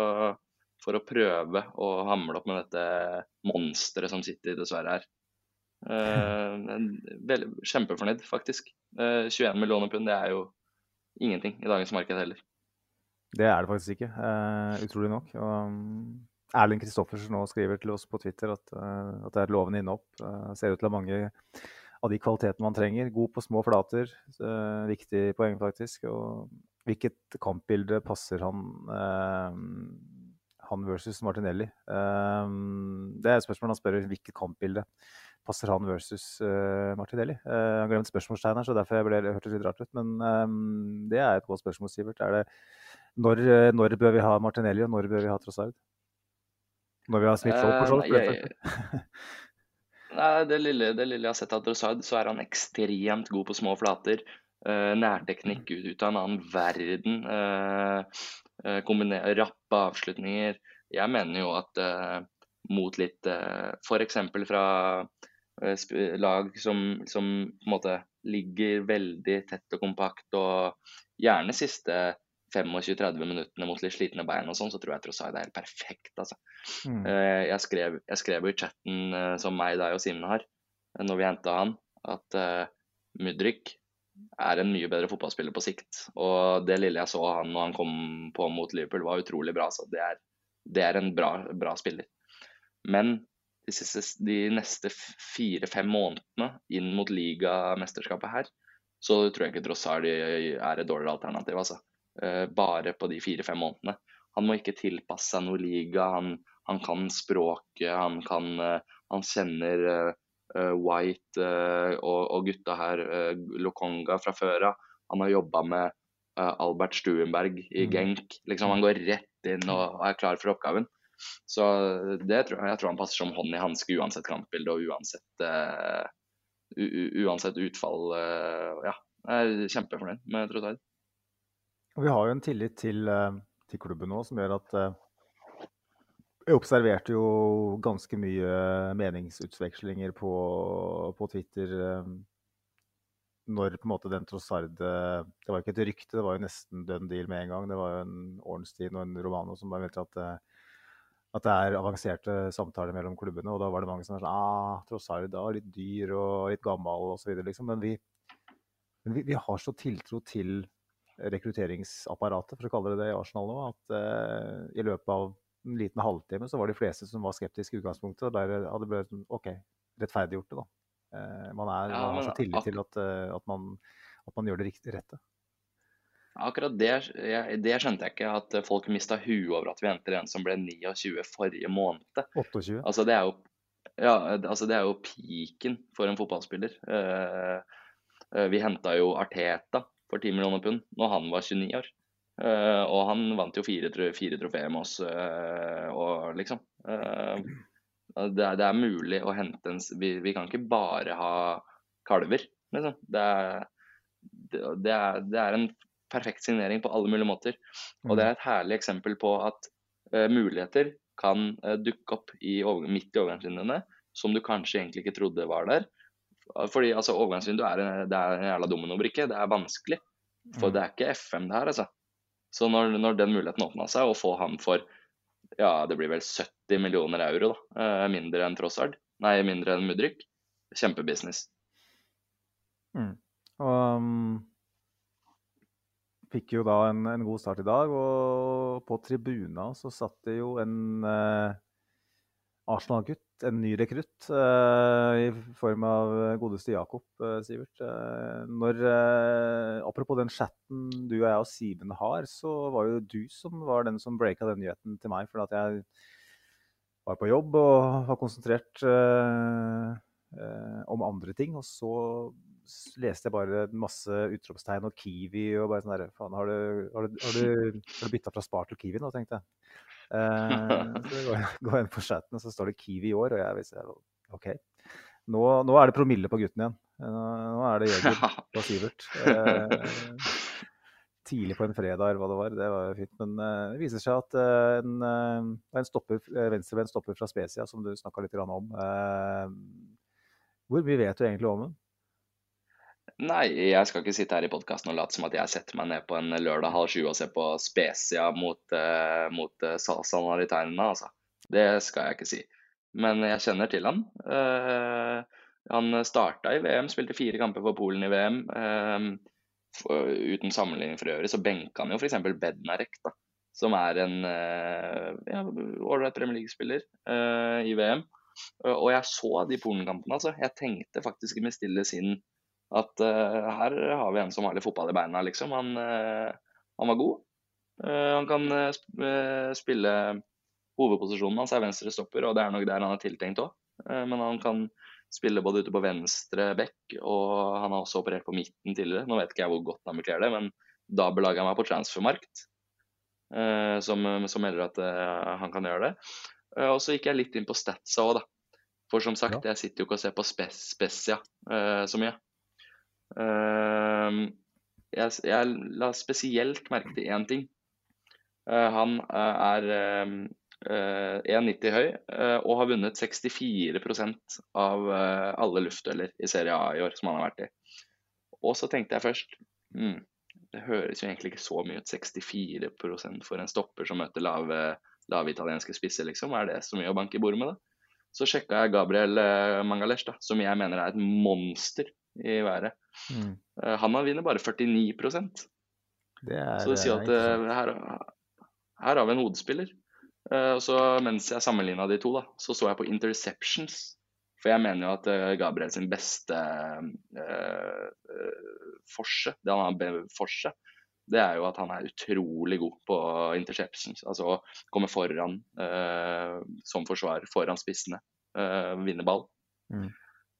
for å prøve å hamle opp med dette monsteret som sitter dessverre her. Kjempefornøyd, faktisk. Uh, 21 millioner pund, det er jo ingenting i dagens marked heller. Det er det faktisk ikke, uh, utrolig nok. Um, Erling Kristoffersen nå skriver til oss på Twitter at, uh, at det er et lovende innhopp. Uh, ser ut til å ha mange av de kvalitetene man trenger. God på små flater. viktig poeng, faktisk. Og hvilket kampbilde passer han han versus Martinelli? det er et spørsmål han spør hvilket kampbilde passer han versus uh, Martinelli? Uh, han glemte spørsmålstegn her, så derfor jeg ble det litt rart ut. Men um, det er et godt spørsmål, Sivert. Er det, når, når, bør vi ha Martinelli, og når bør vi ha Trossard? Når vi har Smith Rowe, for så vidt? Nei, det lille, det lille, jeg har sett av Trossard, så er han ekstremt god på små flater. Uh, nærteknikk ut, ut, av en annen verden. Uh, uh, rappe avslutninger. Jeg mener jo at uh, mot litt uh, F.eks. fra lag som, som, på en måte ligger veldig tett og kompakt, og gjerne siste 25-30 minuttene mot litt slitne bein og sånn, så tror jeg Trossard er helt perfekt. Altså. Mm. Uh, jeg, skrev, jeg, skrev, i chatten uh, som meg, deg og Simen har, uh, når vi henta han, at Mudrik er en mye bedre fotballspiller på sikt. Og det lille jeg så han når han kom på mot Liverpool, var utrolig bra. Så det er, det er en bra, bra spiller. Men de, siste, de neste fire-fem månedene inn mot ligamesterskapet her, så tror jeg ikke Trossard er et dårligere alternativ. altså. Eh, bare på de fire-fem månedene. Han må ikke tilpasse seg noe liga. Han, han kan språket, han, kan, eh, han kjenner uh, White og, og, gutta her, Lokonga fra før av. Han har jobba med Albert Stuenberg i mm. Genk. Liksom, han går rett inn og, er klar for oppgaven. Så det tror jeg, jeg tror han passer som hånd i hanske uansett kampbilde og uansett, uh, uansett utfall. Uh, ja, jeg er kjempefornøyd med Trossard. Vi har jo en tillit til, uh, til klubben nå som gjør at jeg observerte jo ganske mye meningsutvekslinger på, på Twitter når på en måte den Trossard Det var ikke et rykte, det var jo nesten dønn deal med en gang. Det var jo en Ornstein og en Romano som mente at at det er avanserte samtaler mellom klubbene. Og da var det mange som var sånn ah, Trossard er litt dyr og litt gammel osv. Liksom. Men, vi, men vi, vi, har så tiltro til rekrutteringsapparatet, for å kalle det det i Arsenal nå, at uh, i løpet av en liten halvtime så var de fleste som var skeptiske i utgangspunktet, og der hadde blitt sånn, OK, rettferdiggjort det, da. Uh, man, er, ja, man, har så tillit til at, uh, at, man, at, man, gjør det riktig, rette. Akkurat det, det skjønte jeg ikke, at folk mista huet over at vi henter en som ble 29 forrige måned. 28? Altså, det er jo, ja, altså, det er jo piken for en fotballspiller. Vi henta jo Arteta for 10 millioner pund når han var 29 år. Uh, og han vant jo fire, fire trofeer med oss, og liksom det er, det, er, mulig å hente en vi, vi, kan ikke bare ha kalver, liksom. Det er, det, er, det er en perfekt signering på alle mulige måter. Og det er et herlig eksempel på at uh, muligheter kan uh, dukke opp i midt i overgangslinjene som du kanskje egentlig ikke trodde var der. Fordi altså, overgangsvindu er, en, det er en jævla dominobrikke. Det er vanskelig. For mm. det er ikke FM det her, altså. Så når, når den muligheten åpna seg, å få ham for ja, det blir vel 70 millioner euro, da, uh, mindre enn Trossard, nei, mindre enn Mudrik, kjempebusiness. Mm. Og um fikk jo da en, en, god start i dag, og på tribuna så satt det jo en eh, Arsenal-gutt, en ny rekrutt, eh, i form av godeste Jakob eh, Sivert. Eh, når, eh, apropos den chatten du og jeg og Simen har, så var jo du som var den som breaka den nyheten til meg, For at jeg var på jobb og var konsentrert eh, om andre ting. Og så leste jeg bare masse utropstegn og Kiwi og bare sånn derre Faen, har du, har du, du, du bytta fra Spar til Kiwi nå, tenkte jeg. Eh, så går jeg inn på chatten, og så står det Kiwi i år, og jeg visste OK. Nå, nå, er det promille på gutten igjen. Nå er det Jørgen og Sivert. Eh, tidlig på en fredag eller hva det var. Det var jo fint. Men uh, det viser seg at uh, en, uh, en stopper, venstreben stopper fra Specia, som du snakka litt om. hvor mye vet du egentlig om den? Nei, jeg skal ikke sitte her i podkasten og late som at jeg setter meg ned på en lørdag halv sju og ser på Spezia mot, uh, mot uh, Salernitana, altså. Det skal jeg ikke si. Men jeg kjenner til han. Uh, han starta i VM, spilte fire kamper for Polen i VM. Uh, uten sammenligning for øvrig, så benka han jo f.eks. Bednarek, da, som er en ålreit ja, Premier League-spiller i VM. Og jeg så de Polen-kampene, altså. Jeg tenkte faktisk i mitt stille sinn at uh, her har vi en som har litt fotball i beina, liksom. Han, uh, han var god. Uh, han kan spille Hovedposisjonen hans er venstre stopper, og det er nok der han er tiltenkt òg. men han kan spille både ute på venstre bekk, og han har også operert på midten tidligere. Nå vet ikke jeg hvor godt han bekler det, men da belager jeg meg på transfermarkt, som, som melder at han kan gjøre det. og så gikk jeg litt inn på statsa òg, da. For som sagt, ja. jeg sitter jo ikke og ser på Specia så mye. Ehm, jeg, jeg, la spesielt merke til én ting. Eh, han eh, er 1,90 eh, høy og har vunnet 64% av alle luftdueller i Serie A i år som han har vært i. Og så tenkte jeg først mm, det høres jo egentlig ikke så mye ut, 64% for en stopper som møter lave, lave italienske spisser, liksom. Er det så mye å banke i bordet med, da? Så sjekka jeg Gabriel Mangalesh, da, som jeg mener er et monster i været. Mm. Uh, han vinner bare 49 det er, Så det sier at uh, her, her, har vi en hodespiller. Og så Mens jeg sammenligna de to, da, så så jeg på interceptions. For jeg mener jo at Gabriel sin beste forse, det han har forse, det er jo at han er utrolig god på interceptions. Altså å komme foran som forsvarer, foran spissene, vinne ball. Mm.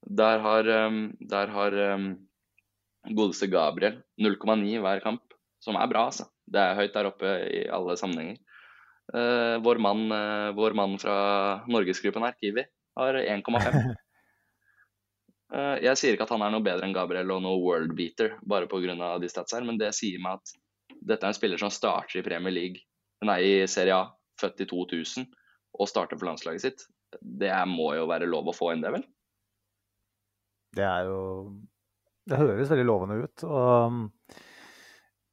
Der har, der har godeste Gabriel 0,9 hver kamp, som er bra, altså. Det er høyt der oppe i alle sammenhenger. Uh, vår, mann, uh, vår, mann, fra norgesgruppen her, Kiwi, har 1,5. Uh, eh, jeg sier ikke at han er noe bedre enn Gabriel og noe worldbeater bare pga. de stats her, men det sier meg at dette er en spiller som starter i Premier League, nei, i Serie A, født i 2000, og starter for landslaget sitt. Det må jo være lov å få inn det, vel? Det er jo Det høres veldig lovende ut. Og um,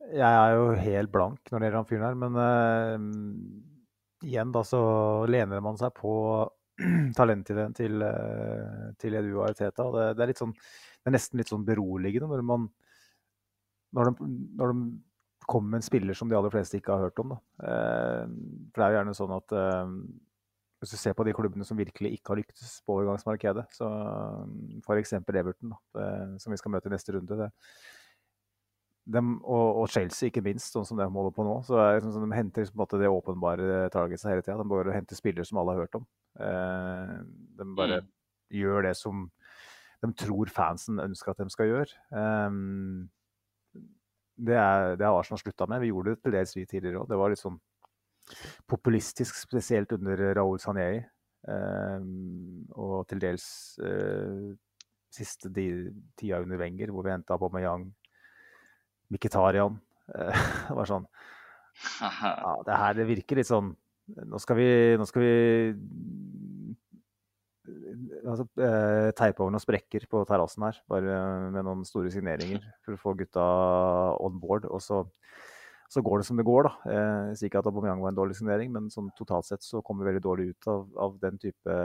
jeg er jo helt blank når det gjelder han fyren her, men uh, igjen da så lener man seg på talentet til, uh, til Edu og Ariteta. Det, det, er sånn, det er nesten litt sånn beroligende når man når de, når de kommer med en spiller som de aller fleste ikke har hørt om. Da. Uh, for det er jo gjerne sånn at hvis du ser på de klubbene som virkelig ikke har lyktes på overgangsmarkedet, så mm, f.eks. Everton, da, som vi skal møte i neste runde, det, dem, og, og, Chelsea, ikke minst, sånn som de holder på nå. så er det sånn, De henter liksom, det åpenbare targetset hele tida. De bare henter spillere som alle har hørt om. Eh, de bare mm. gjør det som de tror fansen ønsker at de skal gjøre. Eh, det, er, det har Arsenal slutta med. Vi gjorde det til dels vi tidligere òg. Det var litt sånn populistisk, spesielt under Raoul Sanei. Um, og til dels uh, siste de, tida under Wenger, hvor vi henta Aubameyang, Mkhitarian. Uh, det var sånn ja, Det her det virker litt sånn Nå skal vi, nå skal vi altså, teipe over noen sprekker på terrassen her, bare med noen store signeringer for å få gutta on board. Og så så går det som det går, da. Jeg sier ikke at Aubameyang var en dårlig signering, men sånn totalt sett så kommer vi veldig dårlig ut av, av den type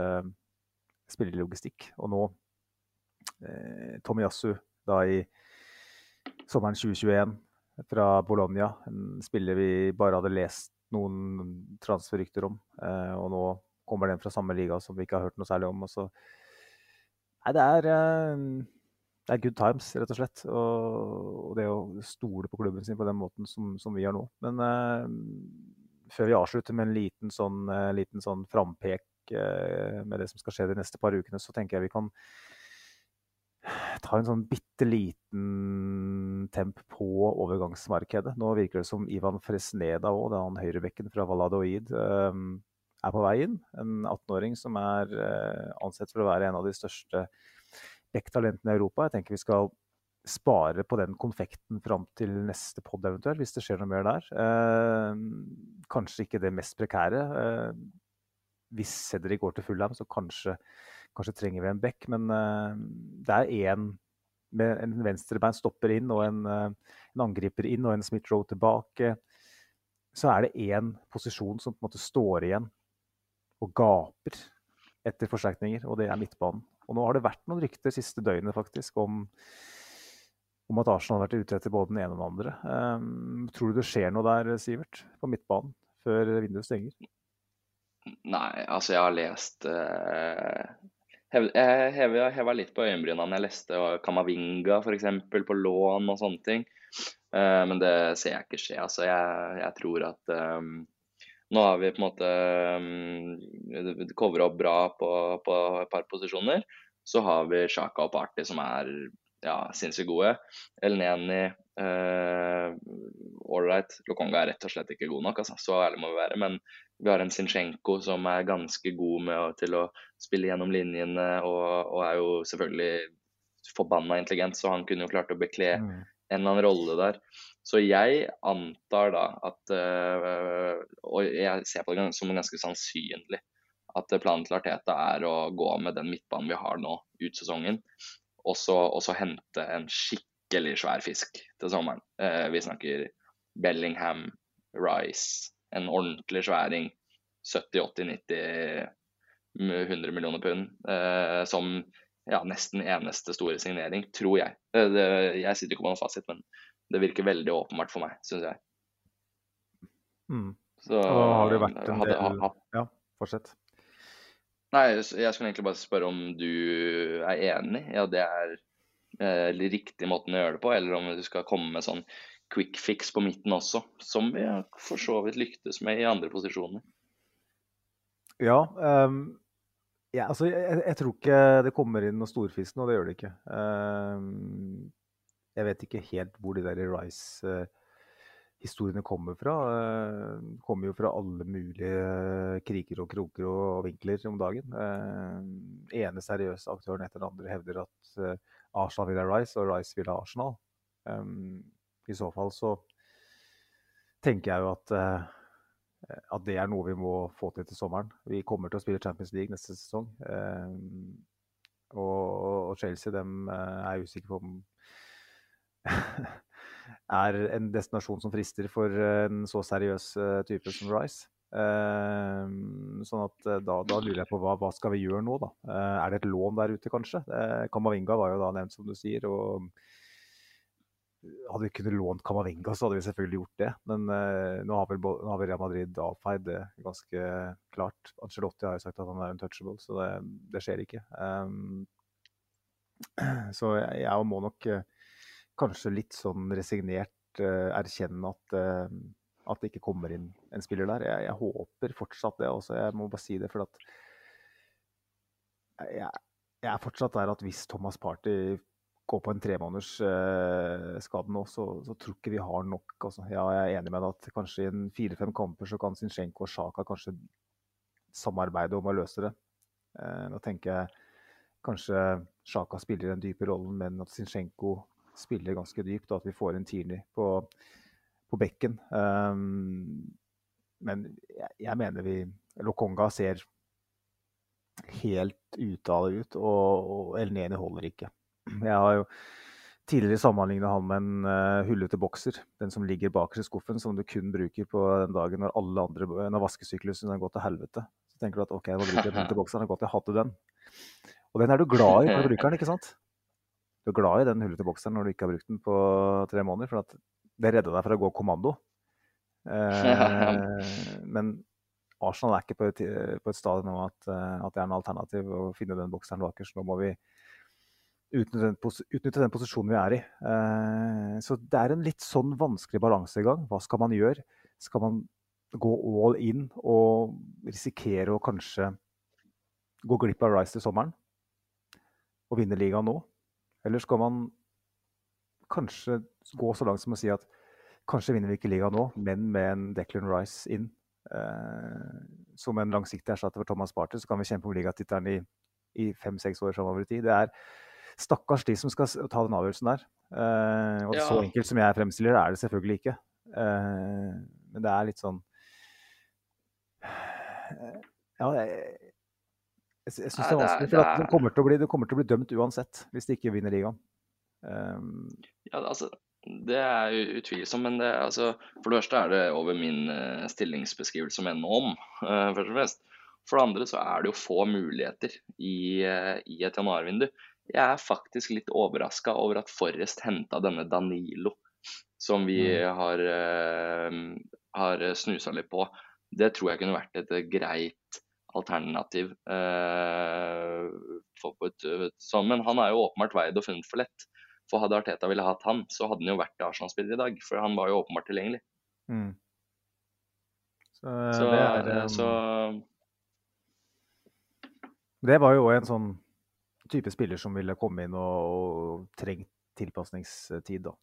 spillerlogistikk. spillelogistikk. Og nå eh, Tomiyasu da i sommeren 2021 fra Bologna, en spiller vi bare hadde lest noen transferrykter om. Eh, og nå kommer den fra samme liga som vi ikke har hørt noe særlig om. Og så, nei, det er eh, det er good times, rett og slett. Og, det å stole på klubben sin på den måten som, som vi gjør nå. Men eh, før vi avslutter med en liten sånn, liten sånn frampek eh, med det som skal skje de neste par ukene, så tenker jeg vi kan ta en sånn bitte liten temp på overgangsmarkedet. Nå virker det som Ivan Fresneda òg, det høyrebekken fra Valadoid, er på vei inn. En 18-åring som er ansett for å være en av de største backtalentene i Europa. Jeg tenker vi skal spare på den konfekten fram til neste pod eventuelt, hvis det skjer noe mer der. Eh, kanskje ikke det mest prekære. Eh, hvis Cedric går til Fulham, så kanskje, kanskje, trenger vi en back. Men eh, det er én med en venstrebein stopper inn og en, en angriper inn og en Smith-Roe tilbake, så er det én posisjon som på en måte står igjen og gaper etter forsterkninger, og det er midtbanen. Og nå har det vært noen rykter siste døgnet faktisk om, om at Arsenal har vært ute etter både den ene og den andre. Um, tror du det skjer noe der, Sivert, på midtbanen før vinduet stenger? Nei, altså jeg har lest uh, Jeg heva litt på øyenbryna når jeg leste Kamavinga f.eks. på lån og sånne ting. Uh, men det ser jeg ikke skje. Altså jeg, jeg tror at um, nå har vi på en måte um, covra opp bra på, på, et par posisjoner. Så har vi Sjaka og Party som er ja, sinnssykt gode. Elneni ålreit. Uh, Lokonga er rett og slett ikke god nok, altså. så ærlig må vi være. Men vi har en Zinchenko som er ganske god med, til å spille gjennom linjene, og, og, er jo selvfølgelig forbanna intelligent, så han kunne jo klart å bekle mm. en eller annen rolle der. Så jeg antar da at øh, Og jeg ser på det som ganske sannsynlig at planen til Arteta er å gå med den midtbanen vi har nå ut sesongen, og så hente en skikkelig svær fisk til sommeren. Eh, vi snakker Bellingham, Rice, en ordentlig sværing. 70-80-90 100 millioner pund. Eh, som ja, nesten eneste store signering, tror jeg. Eh, jeg sitter ikke på noen fasit, men det virker veldig åpenbart for meg, syns jeg. Mm. Så har det vært en del hadde, Ja, fortsett. Nei, jeg skulle egentlig bare spørre om du er enig i ja, at det er eh, riktig måten å gjøre det på, eller om du skal komme med sånn quick fix på midten også, som vi for så vidt lyktes med i andre posisjoner. Ja, um, ja altså jeg, jeg, tror ikke det kommer inn noe storfisk nå, det gjør det ikke. Um, jeg vet ikke helt hvor de der Rice-historiene kommer fra. De kommer jo fra alle mulige kriker og kroker og vinkler om dagen. Den ene seriøse aktøren etter den andre hevder at Arsenal vil ha Rice, og Rice vil ha Arsenal. I så fall så tenker jeg jo at at det er noe vi må få til til sommeren. Vi kommer til å spille Champions League neste sesong. Og, Chelsea er jeg usikker på om er en destinasjon som frister for en så seriøs eh, type som Rice. Uh, sånn at uh, da, da, lurer jeg på hva, hva skal vi gjøre nå, da? Uh, er det et lån der ute, kanskje? Kamavinga var jo da nevnt, som du sier. og Hadde vi kunnet lånt Kamavinga, så hadde vi selvfølgelig gjort det. Men nå har, vel, nå, har vel, Real Madrid avfeid det ganske klart. Angelotti har jo sagt at han er untouchable, så det, det skjer ikke. Um, så jeg, jeg må nok kanskje litt sånn resignert uh, erkjenne at, uh, at, det ikke kommer inn en spiller der. Jeg, jeg håper fortsatt det. Også. Jeg må bare si det, for at jeg, jeg er fortsatt der at hvis Thomas Party går på en tremåneders uh, skade nå, så, så, tror ikke vi har nok. Altså. Ja, jeg er enig med deg at kanskje i fire-fem kamper så kan Zinchenko og Sjaka kanskje samarbeide om å løse det. Uh, nå tenker jeg kanskje Sjaka spiller den dype rollen, men at Zinchenko spiller ganske dypt, og at vi får en Tierney på, på bekken. Um, men jeg, jeg, mener vi Lokonga ser helt det ut, og, og El Neni holder ikke. Jeg har jo tidligere sammenligna han med en uh, hullete bokser. Den som ligger bakerst i skuffen, som du kun bruker på den dagen når alle andre, når vaskesyklusen har gått til helvete. Så tenker du at OK, nå bruker jeg den til bokseren? Er godt jeg hadde den. Og den er du glad i når du bruker den, ikke sant? Du er glad i den hullete bokseren når du ikke har brukt den på tre måneder. For det redda deg fra å gå kommando. Eh, men Arsenal er ikke på et, på et stadium nå at, eh, at, det er en alternativ å finne den bokseren bakerst. Nå må vi utnytte den, utnytte den, posisjonen vi er i. Eh, så det er en litt sånn vanskelig balansegang. Hva skal man gjøre? Skal man gå all in og risikere å kanskje gå glipp av Rice til sommeren? Og vinne ligaen nå? Eller skal man kanskje gå så langt som å si at kanskje vinner vi ikke ligaen nå, men med en Declan Rice inn eh, som en langsiktig erstatter for Thomas Party, så kan vi kjempe om ligatittelen i, i fem-seks år framover i tid. Det er stakkars de som skal ta den avgjørelsen der. Eh, og ja. så enkelt som jeg fremstiller det, er det selvfølgelig ikke. Eh, men det er litt sånn Ja, jeg, jeg, jeg syns det er vanskelig, for det, kommer bli, det, kommer til å bli, dømt uansett hvis de ikke vinner ligaen. Um, ja, altså, det er utvilsomt, men det, altså, for det første er det over min uh, stillingsbeskrivelse som ennå om, uh, først og fremst. For det andre så er det jo få muligheter i, uh, i et januarvindu. Jeg er faktisk litt overraska over at Forrest henta denne Danilo, som vi mm. har, har snusa litt på. Det tror jeg kunne vært et greit alternativ. For et, sånn. Men han er jo åpenbart veid og funnet for lett. For hadde Arteta ville hatt han, så hadde han jo vært Arsenal-spiller i dag. For han var jo åpenbart tilgjengelig. Mm. Så, så, det er, um, så, Det var jo en sånn type spiller som ville komme inn og, og trengt tilpasningstid. Da.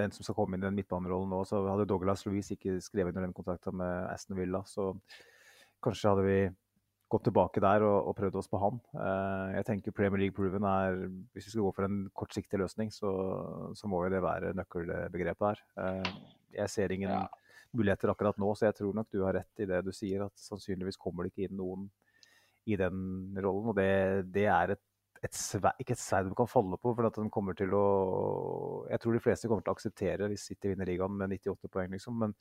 Den som skal komme inn i den midtbanerollen nå, så hadde Douglas Louise ikke skrevet under den kontrakten med Aston Villa. Så kanskje hadde vi gått tilbake der og, og prøvd oss på han. Uh, jeg tenker Premier League proven er Hvis vi skal gå for en kortsiktig løsning, så, så må jo det være nøkkelbegrepet her. Uh, jeg ser ingen ja. muligheter akkurat nå, så jeg tror nok du har rett i det du sier. At sannsynligvis kommer det ikke inn noen i den rollen. Og det, det er et, et svei ikke et sverd du kan falle på, for at den kommer til å Jeg tror de fleste kommer til å akseptere hvis City vinner ligaen med 98 poeng, liksom. Men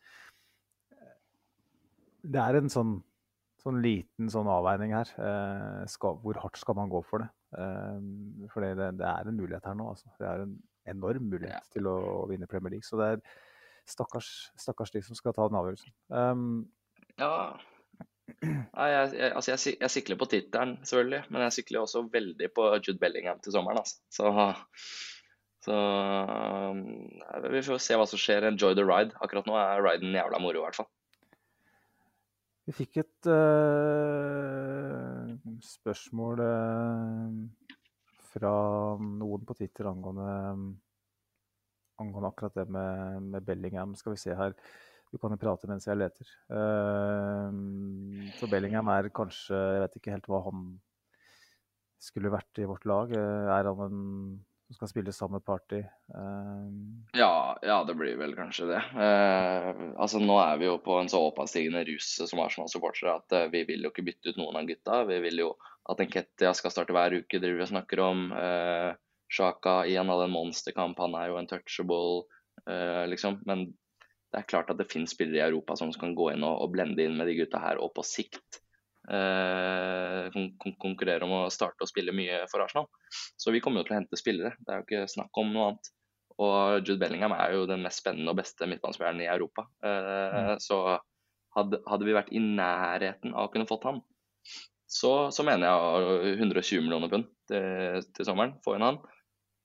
eh, det er en sånn sånn liten sånn avveining her. Eh, skal, hvor hardt skal man gå for det? Eh, for det, det, er en mulighet her nå. Altså. Det er en enorm mulighet ja. til å, vinne Premier League. Så det er stakkars, stakkars de som skal ta den avgjørelsen. Um, ja. Nei, jeg, jeg, altså jeg, jeg, sikler på tittelen, selvfølgelig. Men jeg sikler også veldig på Jude Bellingham til sommeren. Altså. Så, så um, vi får se hva som skjer. Enjoy the ride. Akkurat nå er riden jævla moro, i hvert fall. Vi fikk et uh, spørsmål uh, fra noen på Twitter angående, angående akkurat det med, med, Bellingham. Skal vi se her. Du kan jo prate mens jeg leter. Uh, for Bellingham er kanskje Jeg vet ikke helt hva han skulle vært i vårt lag. Er han en som skal spille samme Party. Um... Ja, ja, det blir vel kanskje det. Uh, altså Nå er vi jo på en så oppadstigende rus som Arsenal-supportere at uh, vi vil jo ikke bytte ut noen av gutta. Vi vil jo at Enketia skal starte hver uke, driver vi og snakker om. Uh, Sjaka igjen hadde en monsterkamp, han er jo en touchable, liksom. Men det er klart at det finnes spillere i Europa som kan gå inn og, og blende inn med de gutta her, og på sikt Eh, kon konkurrere om å starte å spille mye for Arsenal. Så vi kommer jo til å hente spillere, det er jo ikke snakk om noe annet. Og Jude Bellingham er jo den mest spennende og beste midtbanespilleren i Europa. Eh, mm. Så hadde, hadde, vi vært i nærheten av å kunne fått han, så, så mener jeg 120 millioner pund til, til, sommeren. Få inn han.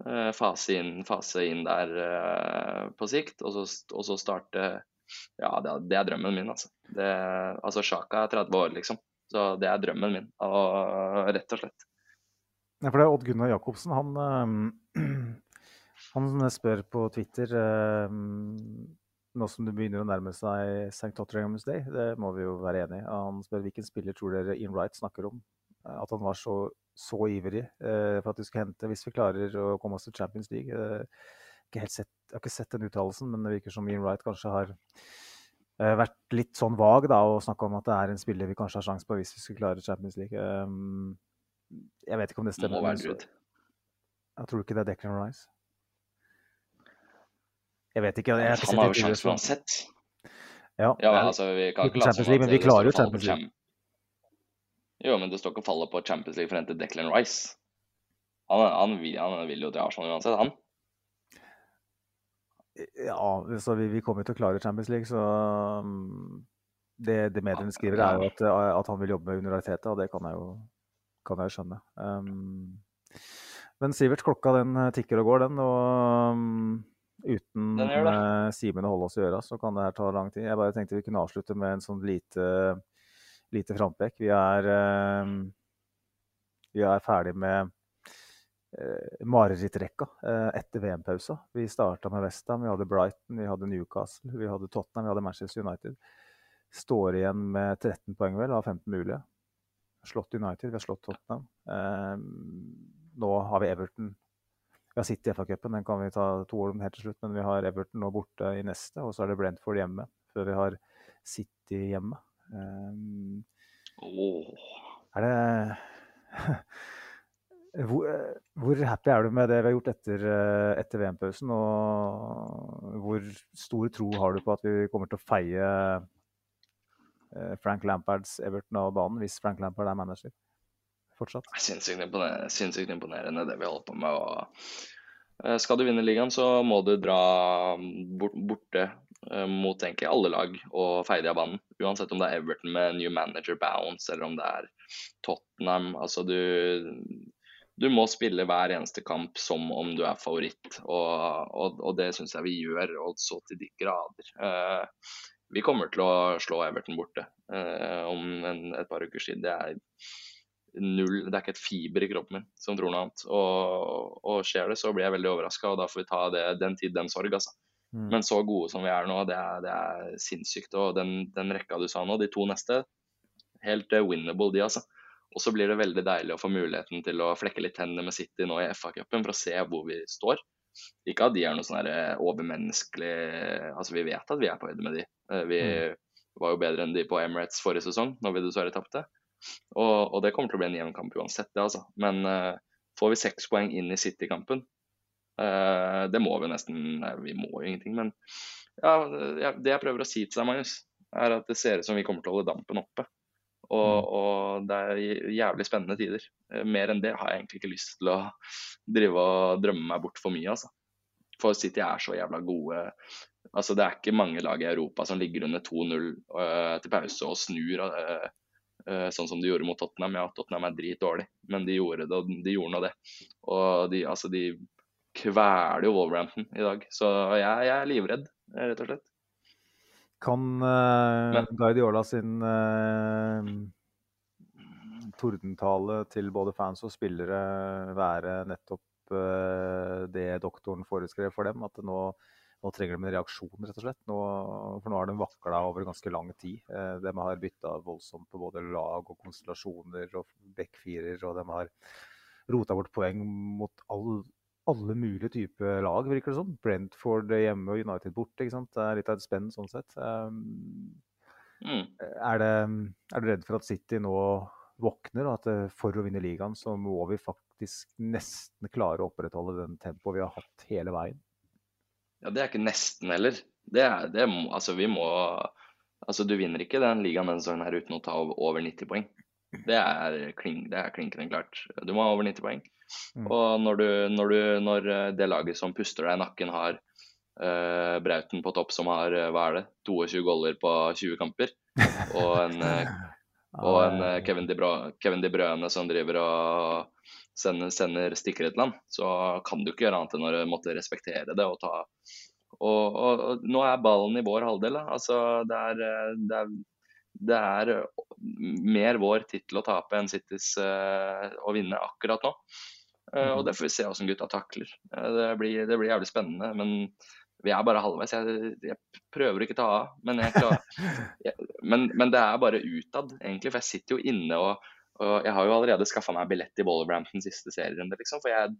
Eh, fase inn, fase inn der på sikt, og så, og så starte Ja, det det er, drømmen min, altså. Det, altså Sjaka er 30 år, liksom. Så det er drømmen min, og, rett og slett. Ja, for det er Odd Gunnar Jacobsen. Han, han spør på Twitter nå som det begynner å nærme seg St. Tottenham's Day, det må vi jo være enig i. Han spør hvilken spiller tror dere Ian Wright snakker om? At han var så, så ivrig eh, for at vi skulle hente hvis vi klarer å komme oss til Champions League. Eh, jeg har ikke sett den uttalelsen, men det virker som Ian Wright kanskje har vært litt sånn vag da, og snakka om at det er en spiller vi kanskje har sjanse på hvis vi skulle klare Champions League. Um, jeg vet ikke om det stemmer. Må være Gud. Jeg tror ikke det er Declan Rice. Jeg vet ikke. Jeg, han har jo sjanse uansett. Ja, ja men, altså, vi kan ikke late som at men vi klarer jo Champions League. Jo, men det står ikke å falle på Champions League for å hente Declan Rice. Han, han, han, vil jo til Arsenal uansett, han. Ja, så vi, vi kommer til å klare Champions League, så um, det, det mediene skriver, er jo at, at, han vil jobbe med universitetet, og det kan jeg jo, kan jeg skjønne. Um, men Sivert, klokka den eh, tikker og går, den. Og um, uten uh, Simen å holde oss i øra, så kan det her ta lang tid. Jeg bare tenkte vi kunne avslutte med en sånn lite, lite frampek. Vi er, um, vi er ferdig med eh, marerittrekka eh, etter VM-pausa. Vi starta med Westham, vi hadde Brighton, vi hadde Newcastle, vi hadde Tottenham, vi hadde Manchester United. Står igjen med 13 poeng vel, av 15 mulige. Slått United, vi har slått Tottenham. Eh, nå har vi Everton. Vi har City i FA-cupen, den kan vi ta to år om helt til slutt. Men vi har Everton nå borte i neste, og så er det Brentford hjemme. Før vi har City hjemme. Er det Hvor, eh, hvor, happy er du med det vi har gjort etter, eh, etter VM-pausen? Og hvor stor tro har du på at vi kommer til å feie eh, Frank Lampards Everton av banen, hvis Frank Lampard er manager fortsatt? Sinnssykt imponerende, sinnssykt imponerende det vi holder på med. Og skal du vinne ligaen, så må du dra bort, borte mot egentlig alle lag og feie av banen. Uansett om det er Everton med new manager bounce, eller om det er Tottenham. Altså du du må spille hver eneste kamp som om du er favoritt, og, og, og det syns jeg vi gjør, og så til de grader. Uh, vi kommer til å slå Everton borte uh, om en, et par uker siden. Det er null, det er ikke et fiber i kroppen min som tror noe annet. Og, og skjer det, så blir jeg veldig overraska, og da får vi ta det, den tid, den sorg, altså. Mm. Men så gode som vi er nå, det er, det er sinnssykt. Og den, den, rekka du sa nå, de to neste, helt winnable, de, altså. Og så blir det veldig deilig å få muligheten til å flekke litt tennene med City nå i FA-cupen for å se hvor vi står. Ikke at de er noe sånn eh, overmenneskelig Altså, vi vet at vi er på høyde med de. Eh, vi mm. var jo bedre enn de på Emirates forrige sesong, når vi dessverre tapte. Og, og, det kommer til å bli en jevn kamp uansett, det, altså. Men uh, får vi seks poeng inn i City-kampen, uh, det må vi nesten nei, Vi må jo ingenting, men ja, det jeg prøver å si til deg, Magnus, er at det ser ut som vi kommer til å holde dampen oppe. Og, mm. og, det er jævlig spennende tider. Eh, mer enn det har jeg egentlig ikke lyst til å drive og drømme meg bort for mye, altså. For City er så jævla gode. Altså, det er ikke mange lag i Europa som ligger under 2-0 uh, eh, til pause og snur, uh, uh, sånn som de gjorde mot Tottenham. Ja, Tottenham er dritdårlig, men de gjorde det, og de gjorde nå det. Og de, altså, de kveler jo Wolverhampton i dag. Så jeg, jeg er livredd, rett og slett. Kan uh, Guardiola sin uh, tordentale til både fans og spillere være nettopp uh, det doktoren foreskrev for dem? At nå, nå, trenger de en reaksjon, rett og slett. Nå, for nå har de vakla over ganske lang tid. Uh, de har bytta voldsomt på både lag og konstellasjoner og backfirer, og de har rota bort poeng mot all alle mulige typer lag, virker det som. Brentford hjemme og United borte. ikke sant? Det er litt av et spenn sånn sett. Um, mm. er, det, er, du redd for at City nå våkner, og at eh, for å vinne ligaen så må vi faktisk nesten klare å opprettholde den tempoet vi har hatt hele veien? Ja, det er ikke nesten heller. Det er, det må, altså vi må Altså, du vinner ikke den ligaen denne sesongen her uten å ta over 90 poeng. Det er, kling, det er klinkende klart. Du må ha over 90 poeng. Mm. Og når, du, når, du, når, eh, det laget som puster deg i nakken, har uh, Brauten på topp som har uh, hva er det, 22 goller på 20 kamper, og en, uh, og en Kevin, De Bruyne, Kevin De Bruyne som driver og sender, sender stikker et land, så kan du ikke gjøre annet enn å måtte respektere det og ta og, og, og, nå er ballen i vår halvdel. Altså, det, er, det, er, det er mer vår tittel å tape enn Citys uh, å vinne akkurat nå. Uh, og mhm. det får vi se hvordan gutta takler. Uh, det, blir, det, blir, jævlig spennende. Men vi er bare halvveis. Jeg, jeg prøver ikke å ta av. Men, jeg, men, men, det er bare utad, egentlig. For jeg sitter jo inne og, og jeg har jo allerede skaffa meg billett i Wolverhampton siste serierunde, liksom. Jeg,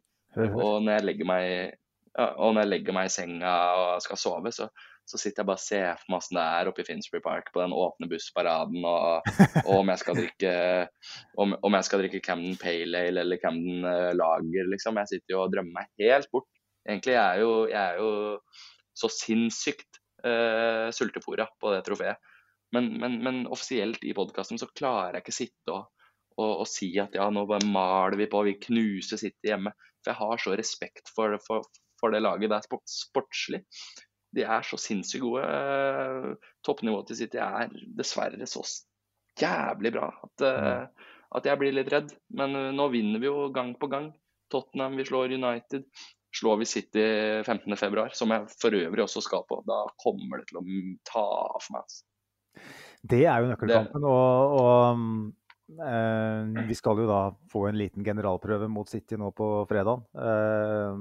og når legger meg ja, og når jeg legger meg i senga og skal sove, så, så sitter jeg bare og ser for meg åssen det er oppe i Finsbury Park på den åpne bussparaden, og, og, om jeg skal drikke om, om, jeg skal drikke Camden Pale Ale eller Camden uh, Lager, liksom. Jeg sitter jo og drømmer meg helt bort. Egentlig jeg er jo jeg er jo så sinnssykt uh, sultefòra på det trofeet. Men, men, men, offisielt i podkasten så klarer jeg ikke sitte og, og, og, si at ja, nå bare maler vi på, vi knuser City hjemme. For jeg har så respekt for, for, for det laget. Det er sportslig de er så sinnssykt gode. Eh, toppnivået til City er dessverre så jævlig bra at, uh, at, jeg blir litt redd. Men uh, nå vinner vi jo gang på gang. Tottenham, vi slår United. Slår vi City 15.2, som jeg for øvrig også skal på, da kommer det til å ta av meg. Altså. Det er jo nøkkelkampen. og, og eh, vi skal jo da få en liten generalprøve mot City nå på fredag. Eh,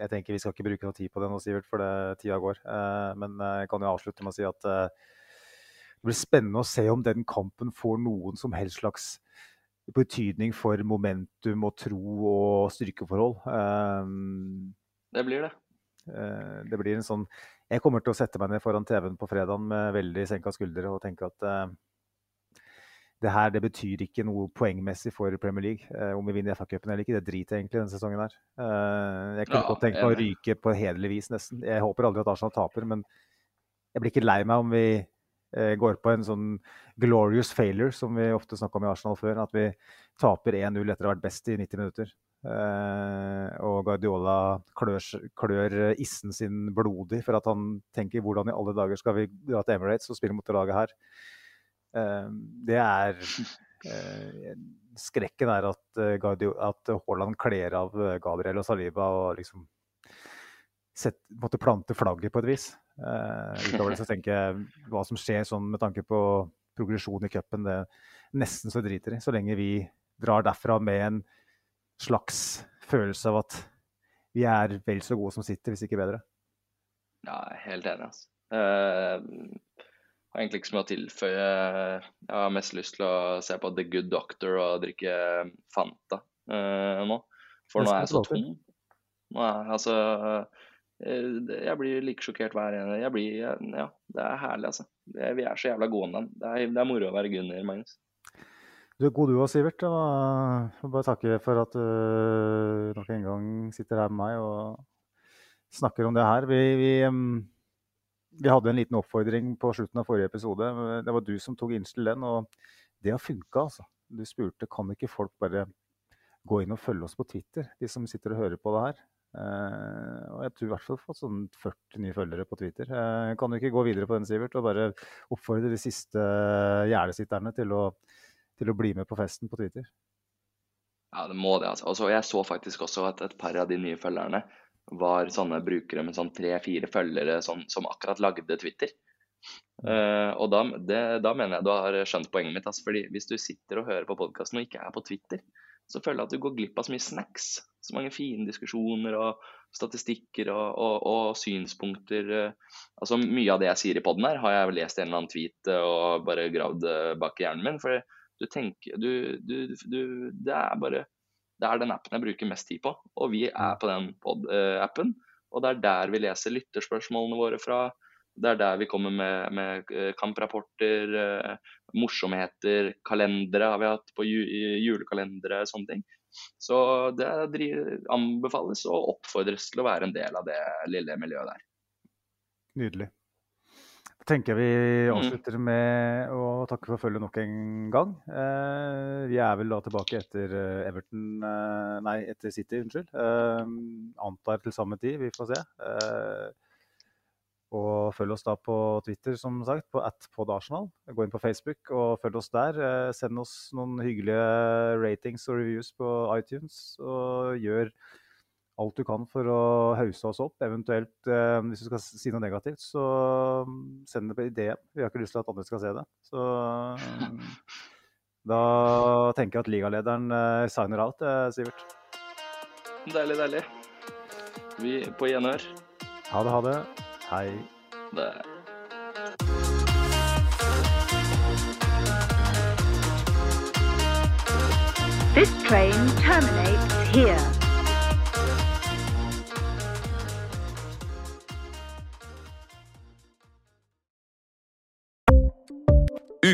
jeg tenker Vi skal ikke bruke noe tid på det nå, Sivert, for det, tida går. Eh, men jeg kan jo avslutte med å si at eh, det blir spennende å se om den kampen får noen som helst slags betydning for momentum og tro og styrkeforhold. Eh, det blir det. Det blir en sånn Jeg kommer til å sette meg ned foran TV-en på fredag med veldig senka skuldre og tenke at det her det betyr ikke noe poengmessig for Premier League. Eh, om vi vinner FA-cupen eller ikke, det driter jeg egentlig denne sesongen her. Eh, jeg kunne Ja, godt tenkt meg å ryke på hederlig vis, nesten. Jeg håper aldri at Arsenal taper, men jeg blir ikke lei meg om vi eh, går på en sånn glorious failure, som vi ofte snakka om i Arsenal før. At vi taper 1-0 etter å ha vært best i 90 minutter. Eh, og Guardiola klør, klør issen sin blodig for at han tenker hvordan i alle dager skal vi dra til Emirates og spille mot det laget her. Eh, det er eh, Skrekken er at, eh, at Haaland kler av eh, Gabriel og Saliba og liksom set, måtte plante flagget på et vis. Utover det så tenker jeg hva som skjer sånn med tanke på progresjon i cupen, det er nesten så driter i. Så lenge vi drar derfra med en slags følelse av at vi er vel så gode som sitter, hvis ikke bedre. Ja, helt enig, altså. Eh, har egentlig ikke så mye å tilføye. Jeg har mest lyst til å se på The Good Doctor og drikke Fanta uh, nå. For nå er jeg så tom. Nå er altså eh, Jeg blir like sjokkert hver ene. Jeg blir Ja, det er herlig, altså. Det- Vi er så jævla gode om den. Det er, det er moro å være Gunner, Magnus. Du er god du òg, Sivert. Jeg må bare takke for at du nok en gang sitter her med meg og snakker om det her. Vi, vi, vi hadde en liten oppfordring på slutten av forrige episode. Det var du som tok innstill den, og det har funka, altså. Du spurte kan ikke folk bare gå inn og følge oss på Twitter, de som sitter og hører på det her. Eh, og jeg tror i hvert fall fått sånn 40 nye følgere på Twitter. Eh, kan du ikke gå videre på den, Sivert, og bare oppfordre de siste gjerdesitterne til å til å bli med på festen på Twitter. Ja, det må det, altså. Og jeg så faktisk også at et par av de nye følgerne var sånne brukere med sånn tre-fire følgere sånn, som akkurat lagde Twitter. Uh, og da, det, da mener jeg du har skjønt poenget mitt. Altså, fordi Hvis du sitter og hører på podkasten og ikke er på Twitter, så føler jeg at du går glipp av så mye snacks. Så mange fine diskusjoner og statistikker og, og, og synspunkter. eh. Altså Mye av det jeg sier i poden her, har jeg lest en eller annen tweet eh, og bare gravd bak i hjernen min. For du tenker du, du, du, Det er bare det er den appen jeg bruker mest tid på, og vi er på den pod-appen. Og det er der vi leser lytterspørsmålene våre fra. Det er der vi kommer med, med eh, kamprapporter, eh, morsomheter, kalendere har vi hatt på julekalendere julekalendere, sånne ting. Så det anbefales og oppfordres til å være en del av det lille miljøet der. Nydelig. Da tenker jeg vi avslutter med å takke for følget nok en gang. Eh, vi er vel da tilbake etter eh, Everton eh, Nei, etter City, unnskyld. Antar til samme tid, vi får se. Eh, og følg oss da på Twitter, som sagt, på atpodarsenal. Gå inn på Facebook og følg oss der. Send oss noen hyggelige ratings og reviews på iTunes. Og gjør alt du kan for å hause oss opp. Eventuelt, eh, hvis du skal si noe negativt, så mm, send det på ideen. Vi har ikke lyst til at andre skal se det. Så da tenker jeg at ligalederen eh, signer out, eh, Sivert. Deilig, deilig. Vi er på gjenhør. Ha det, ha det. Hei. Det This train terminates here.